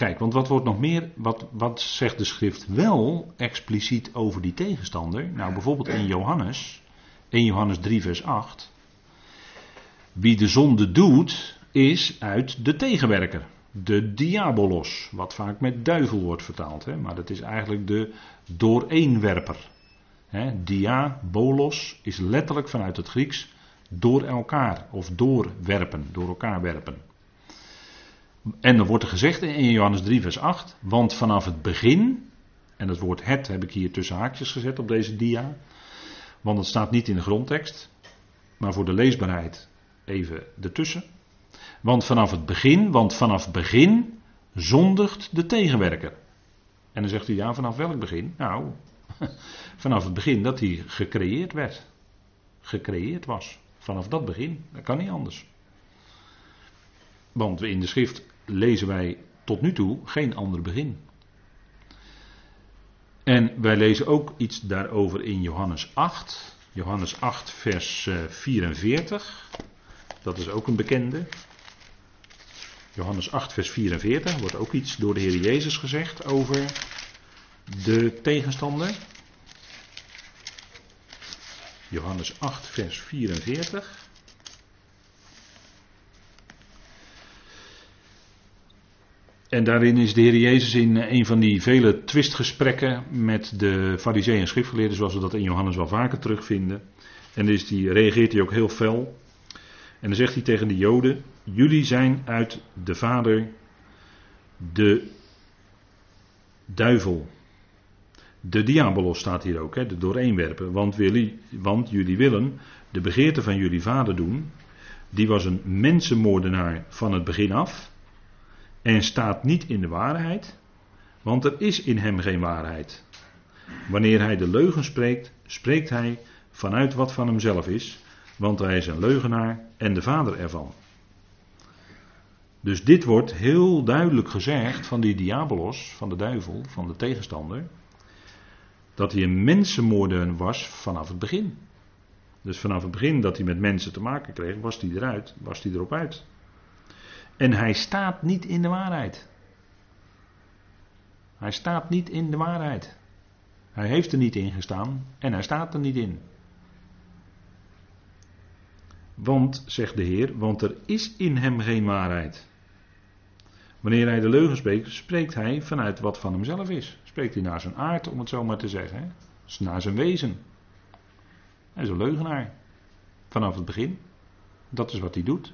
Speaker 1: Kijk, want wat wordt nog meer, wat, wat zegt de schrift wel expliciet over die tegenstander? Nou, bijvoorbeeld in Johannes, 1 Johannes 3, vers 8. Wie de zonde doet, is uit de tegenwerker. De diabolos, wat vaak met duivel wordt vertaald. Hè? Maar dat is eigenlijk de dooreenwerper. Hè? Diabolos is letterlijk vanuit het Grieks door elkaar of doorwerpen, door elkaar werpen. En dan wordt er gezegd in Johannes 3, vers 8, want vanaf het begin, en het woord het heb ik hier tussen haakjes gezet op deze dia, want het staat niet in de grondtekst, maar voor de leesbaarheid even ertussen. Want vanaf het begin, want vanaf begin zondigt de tegenwerker. En dan zegt u ja, vanaf welk begin? Nou, (laughs) vanaf het begin dat hij gecreëerd werd. Gecreëerd was. Vanaf dat begin. Dat kan niet anders. Want in de schrift lezen wij tot nu toe geen ander begin. En wij lezen ook iets daarover in Johannes 8. Johannes 8, vers 44. Eh, dat is ook een bekende. Johannes 8, vers 44 wordt ook iets door de Heer Jezus gezegd over de tegenstander. Johannes 8, vers 44. En daarin is de Heer Jezus in een van die vele twistgesprekken met de fariseeën en schriftgeleerden, zoals we dat in Johannes wel vaker terugvinden. En dus die reageert hij ook heel fel. En dan zegt hij tegen de Joden: Jullie zijn uit de Vader de duivel. De diabolos staat hier ook, hè, de dooreenwerpen. Want, want jullie willen de begeerte van jullie vader doen. Die was een mensenmoordenaar van het begin af. En staat niet in de waarheid. Want er is in hem geen waarheid. Wanneer hij de leugen spreekt, spreekt hij vanuit wat van hemzelf is. Want hij is een leugenaar en de vader ervan. Dus dit wordt heel duidelijk gezegd van die diabolos, van de duivel, van de tegenstander. Dat hij een mensenmoorder was vanaf het begin. Dus vanaf het begin dat hij met mensen te maken kreeg, was hij eruit, was hij erop uit. En hij staat niet in de waarheid. Hij staat niet in de waarheid. Hij heeft er niet in gestaan en hij staat er niet in. Want, zegt de Heer, want er is in hem geen waarheid. Wanneer hij de leugen spreekt, spreekt hij vanuit wat van hemzelf is. Spreekt hij naar zijn aard, om het zo maar te zeggen. Hè? Dus naar zijn wezen. Hij is een leugenaar. Vanaf het begin. Dat is wat hij doet.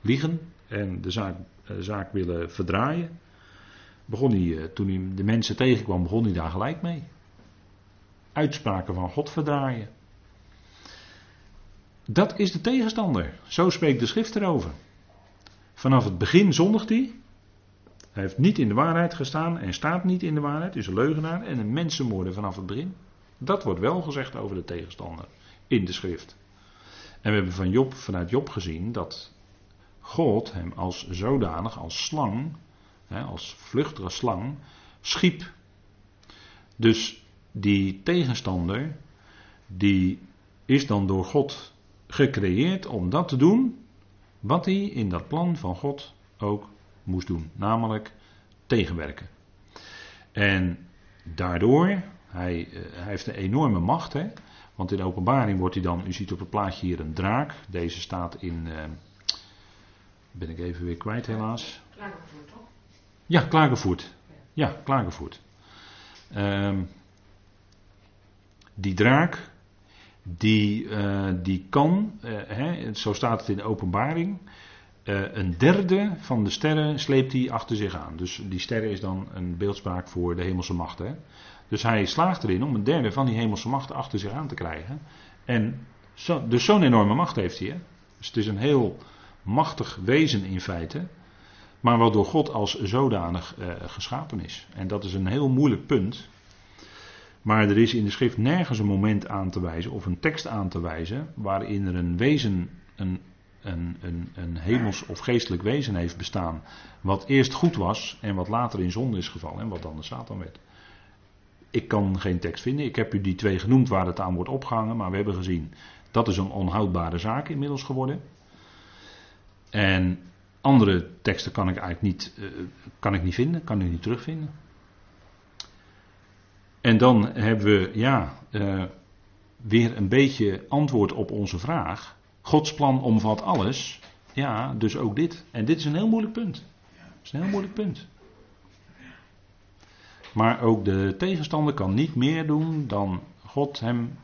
Speaker 1: Liegen en de zaak, eh, zaak willen verdraaien. Begon hij, eh, toen hij de mensen tegenkwam, begon hij daar gelijk mee. Uitspraken van God verdraaien. Dat is de tegenstander. Zo spreekt de schrift erover. Vanaf het begin zondigt hij. Hij heeft niet in de waarheid gestaan en staat niet in de waarheid. Is een leugenaar en een mensenmoorder vanaf het begin. Dat wordt wel gezegd over de tegenstander in de schrift. En we hebben van Job, vanuit Job gezien dat God hem als zodanig, als slang, als vluchtige slang, schiep. Dus die tegenstander, die is dan door God gecreëerd om dat te doen wat hij in dat plan van God ook moest doen, namelijk tegenwerken. En daardoor, hij, eh, hij heeft een enorme macht, hè? want in de openbaring wordt hij dan, u ziet op het plaatje hier een draak, deze staat in, uh, ben ik even weer kwijt helaas. Klagenvoort toch? Ja, Klagenvoort. Ja, Klagenvoort. Um, die draak, die, uh, die kan, uh, hè, zo staat het in de openbaring, uh, een derde van de sterren sleept hij achter zich aan. Dus die sterren is dan een beeldspraak voor de hemelse machten. Hè. Dus hij slaagt erin om een derde van die hemelse machten achter zich aan te krijgen. En zo, dus zo'n enorme macht heeft hij. Hè. Dus het is een heel machtig wezen in feite. Maar wat door God als zodanig geschapen is. En dat is een heel moeilijk punt. Maar er is in de schrift nergens een moment aan te wijzen of een tekst aan te wijzen waarin er een wezen, een, een, een, een hemels of geestelijk wezen heeft bestaan. Wat eerst goed was en wat later in zonde is gevallen en wat dan de Satan werd. Ik kan geen tekst vinden. Ik heb u die twee genoemd waar het aan wordt opgehangen. Maar we hebben gezien dat is een onhoudbare zaak inmiddels geworden. En andere teksten kan ik eigenlijk niet, uh, kan ik niet vinden, kan ik niet terugvinden. En dan hebben we ja, uh, weer een beetje antwoord op onze vraag. Gods plan omvat alles. Ja, dus ook dit. En dit is een heel moeilijk punt. Dat is een heel moeilijk punt. Maar ook de tegenstander kan niet meer doen dan God hem,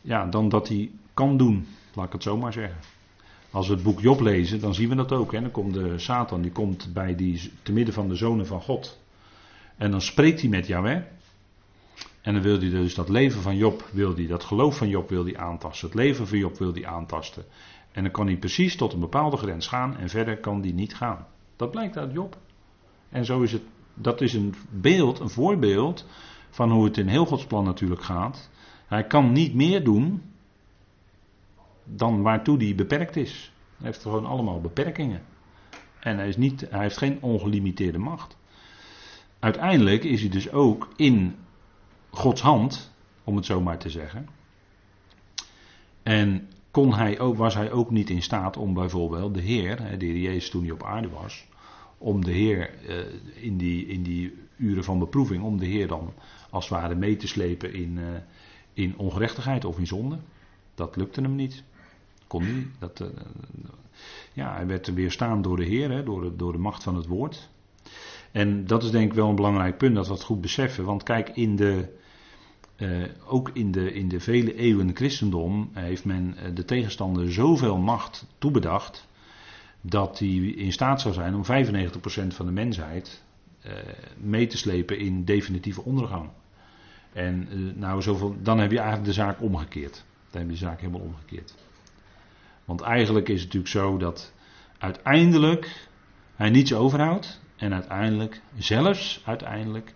Speaker 1: ja, dan dat hij kan doen. Laat ik het zo maar zeggen. Als we het boek Job lezen, dan zien we dat ook. Hè. Dan komt de Satan, die komt bij die, te midden van de zonen van God. En dan spreekt hij met Yahweh. En dan wil hij dus dat leven van Job, wil hij, dat geloof van Job wil hij aantasten. Het leven van Job wil hij aantasten. En dan kan hij precies tot een bepaalde grens gaan en verder kan hij niet gaan. Dat blijkt uit Job. En zo is het, dat is een beeld, een voorbeeld van hoe het in heel Gods plan natuurlijk gaat. Hij kan niet meer doen dan waartoe hij beperkt is. Hij heeft gewoon allemaal beperkingen. En hij, is niet, hij heeft geen ongelimiteerde macht. Uiteindelijk is hij dus ook in Gods hand, om het zo maar te zeggen. En kon hij ook, was hij ook niet in staat om bijvoorbeeld de Heer, de Heer Jezus toen hij op aarde was, om de Heer eh, in, die, in die uren van beproeving, om de Heer dan als het ware mee te slepen in, uh, in ongerechtigheid of in zonde. Dat lukte hem niet. Kon niet. Dat, uh, ja, hij werd weerstaan door de Heer, hè, door, de, door de macht van het woord. En dat is denk ik wel een belangrijk punt dat we dat goed beseffen. Want kijk, in de, uh, ook in de, in de vele eeuwen christendom heeft men uh, de tegenstander zoveel macht toebedacht. dat hij in staat zou zijn om 95% van de mensheid mee te slepen in definitieve ondergang. En nou, zoveel, dan heb je eigenlijk de zaak omgekeerd. Dan heb je de zaak helemaal omgekeerd. Want eigenlijk is het natuurlijk zo dat uiteindelijk hij niets overhoudt. En uiteindelijk, zelfs uiteindelijk,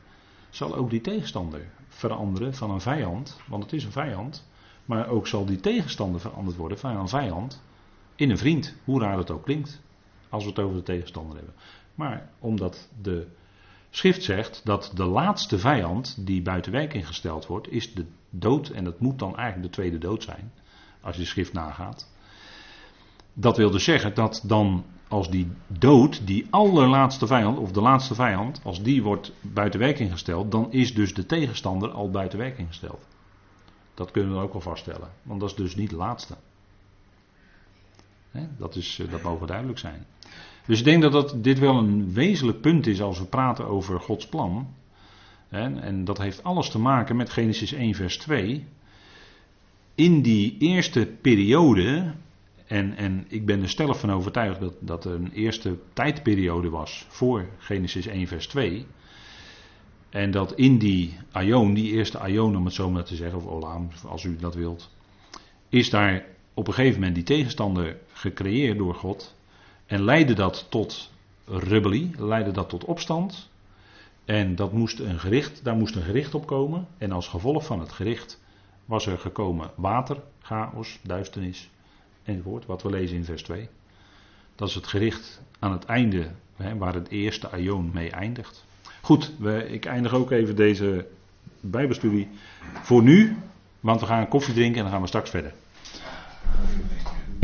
Speaker 1: zal ook die tegenstander veranderen van een vijand, want het is een vijand, maar ook zal die tegenstander veranderd worden van een vijand in een vriend, hoe raar het ook klinkt, als we het over de tegenstander hebben. Maar omdat de schrift zegt dat de laatste vijand die buiten werking gesteld wordt, is de dood, en dat moet dan eigenlijk de tweede dood zijn, als je de schrift nagaat. Dat wil dus zeggen dat dan als die dood, die allerlaatste vijand, of de laatste vijand, als die wordt buiten werking gesteld, dan is dus de tegenstander al buiten werking gesteld. Dat kunnen we ook wel vaststellen, want dat is dus niet de laatste. dat, is, eh, dat mogen duidelijk zijn. Dus ik denk dat, dat dit wel een wezenlijk punt is als we praten over Gods plan. en dat heeft alles te maken met Genesis 1, vers 2. In die eerste periode en, en ik ben er stellig van overtuigd dat, er een eerste tijdperiode was voor Genesis 1, vers 2. En dat in die aion, die eerste aion om het zo maar te zeggen, of olam, als u dat wilt, is daar op een gegeven moment die tegenstander gecreëerd door God. En leidde dat tot rebellie, leidde dat tot opstand. En dat moest een gericht, daar moest een gericht op komen. En als gevolg van het gericht was er gekomen water, chaos, duisternis enzovoort, wat we lezen in vers 2. Dat is het gericht aan het einde, hè, waar het eerste aion mee eindigt. Goed, we, ik eindig ook even deze Bijbelstudie voor nu, want we gaan koffie drinken en dan gaan we straks verder.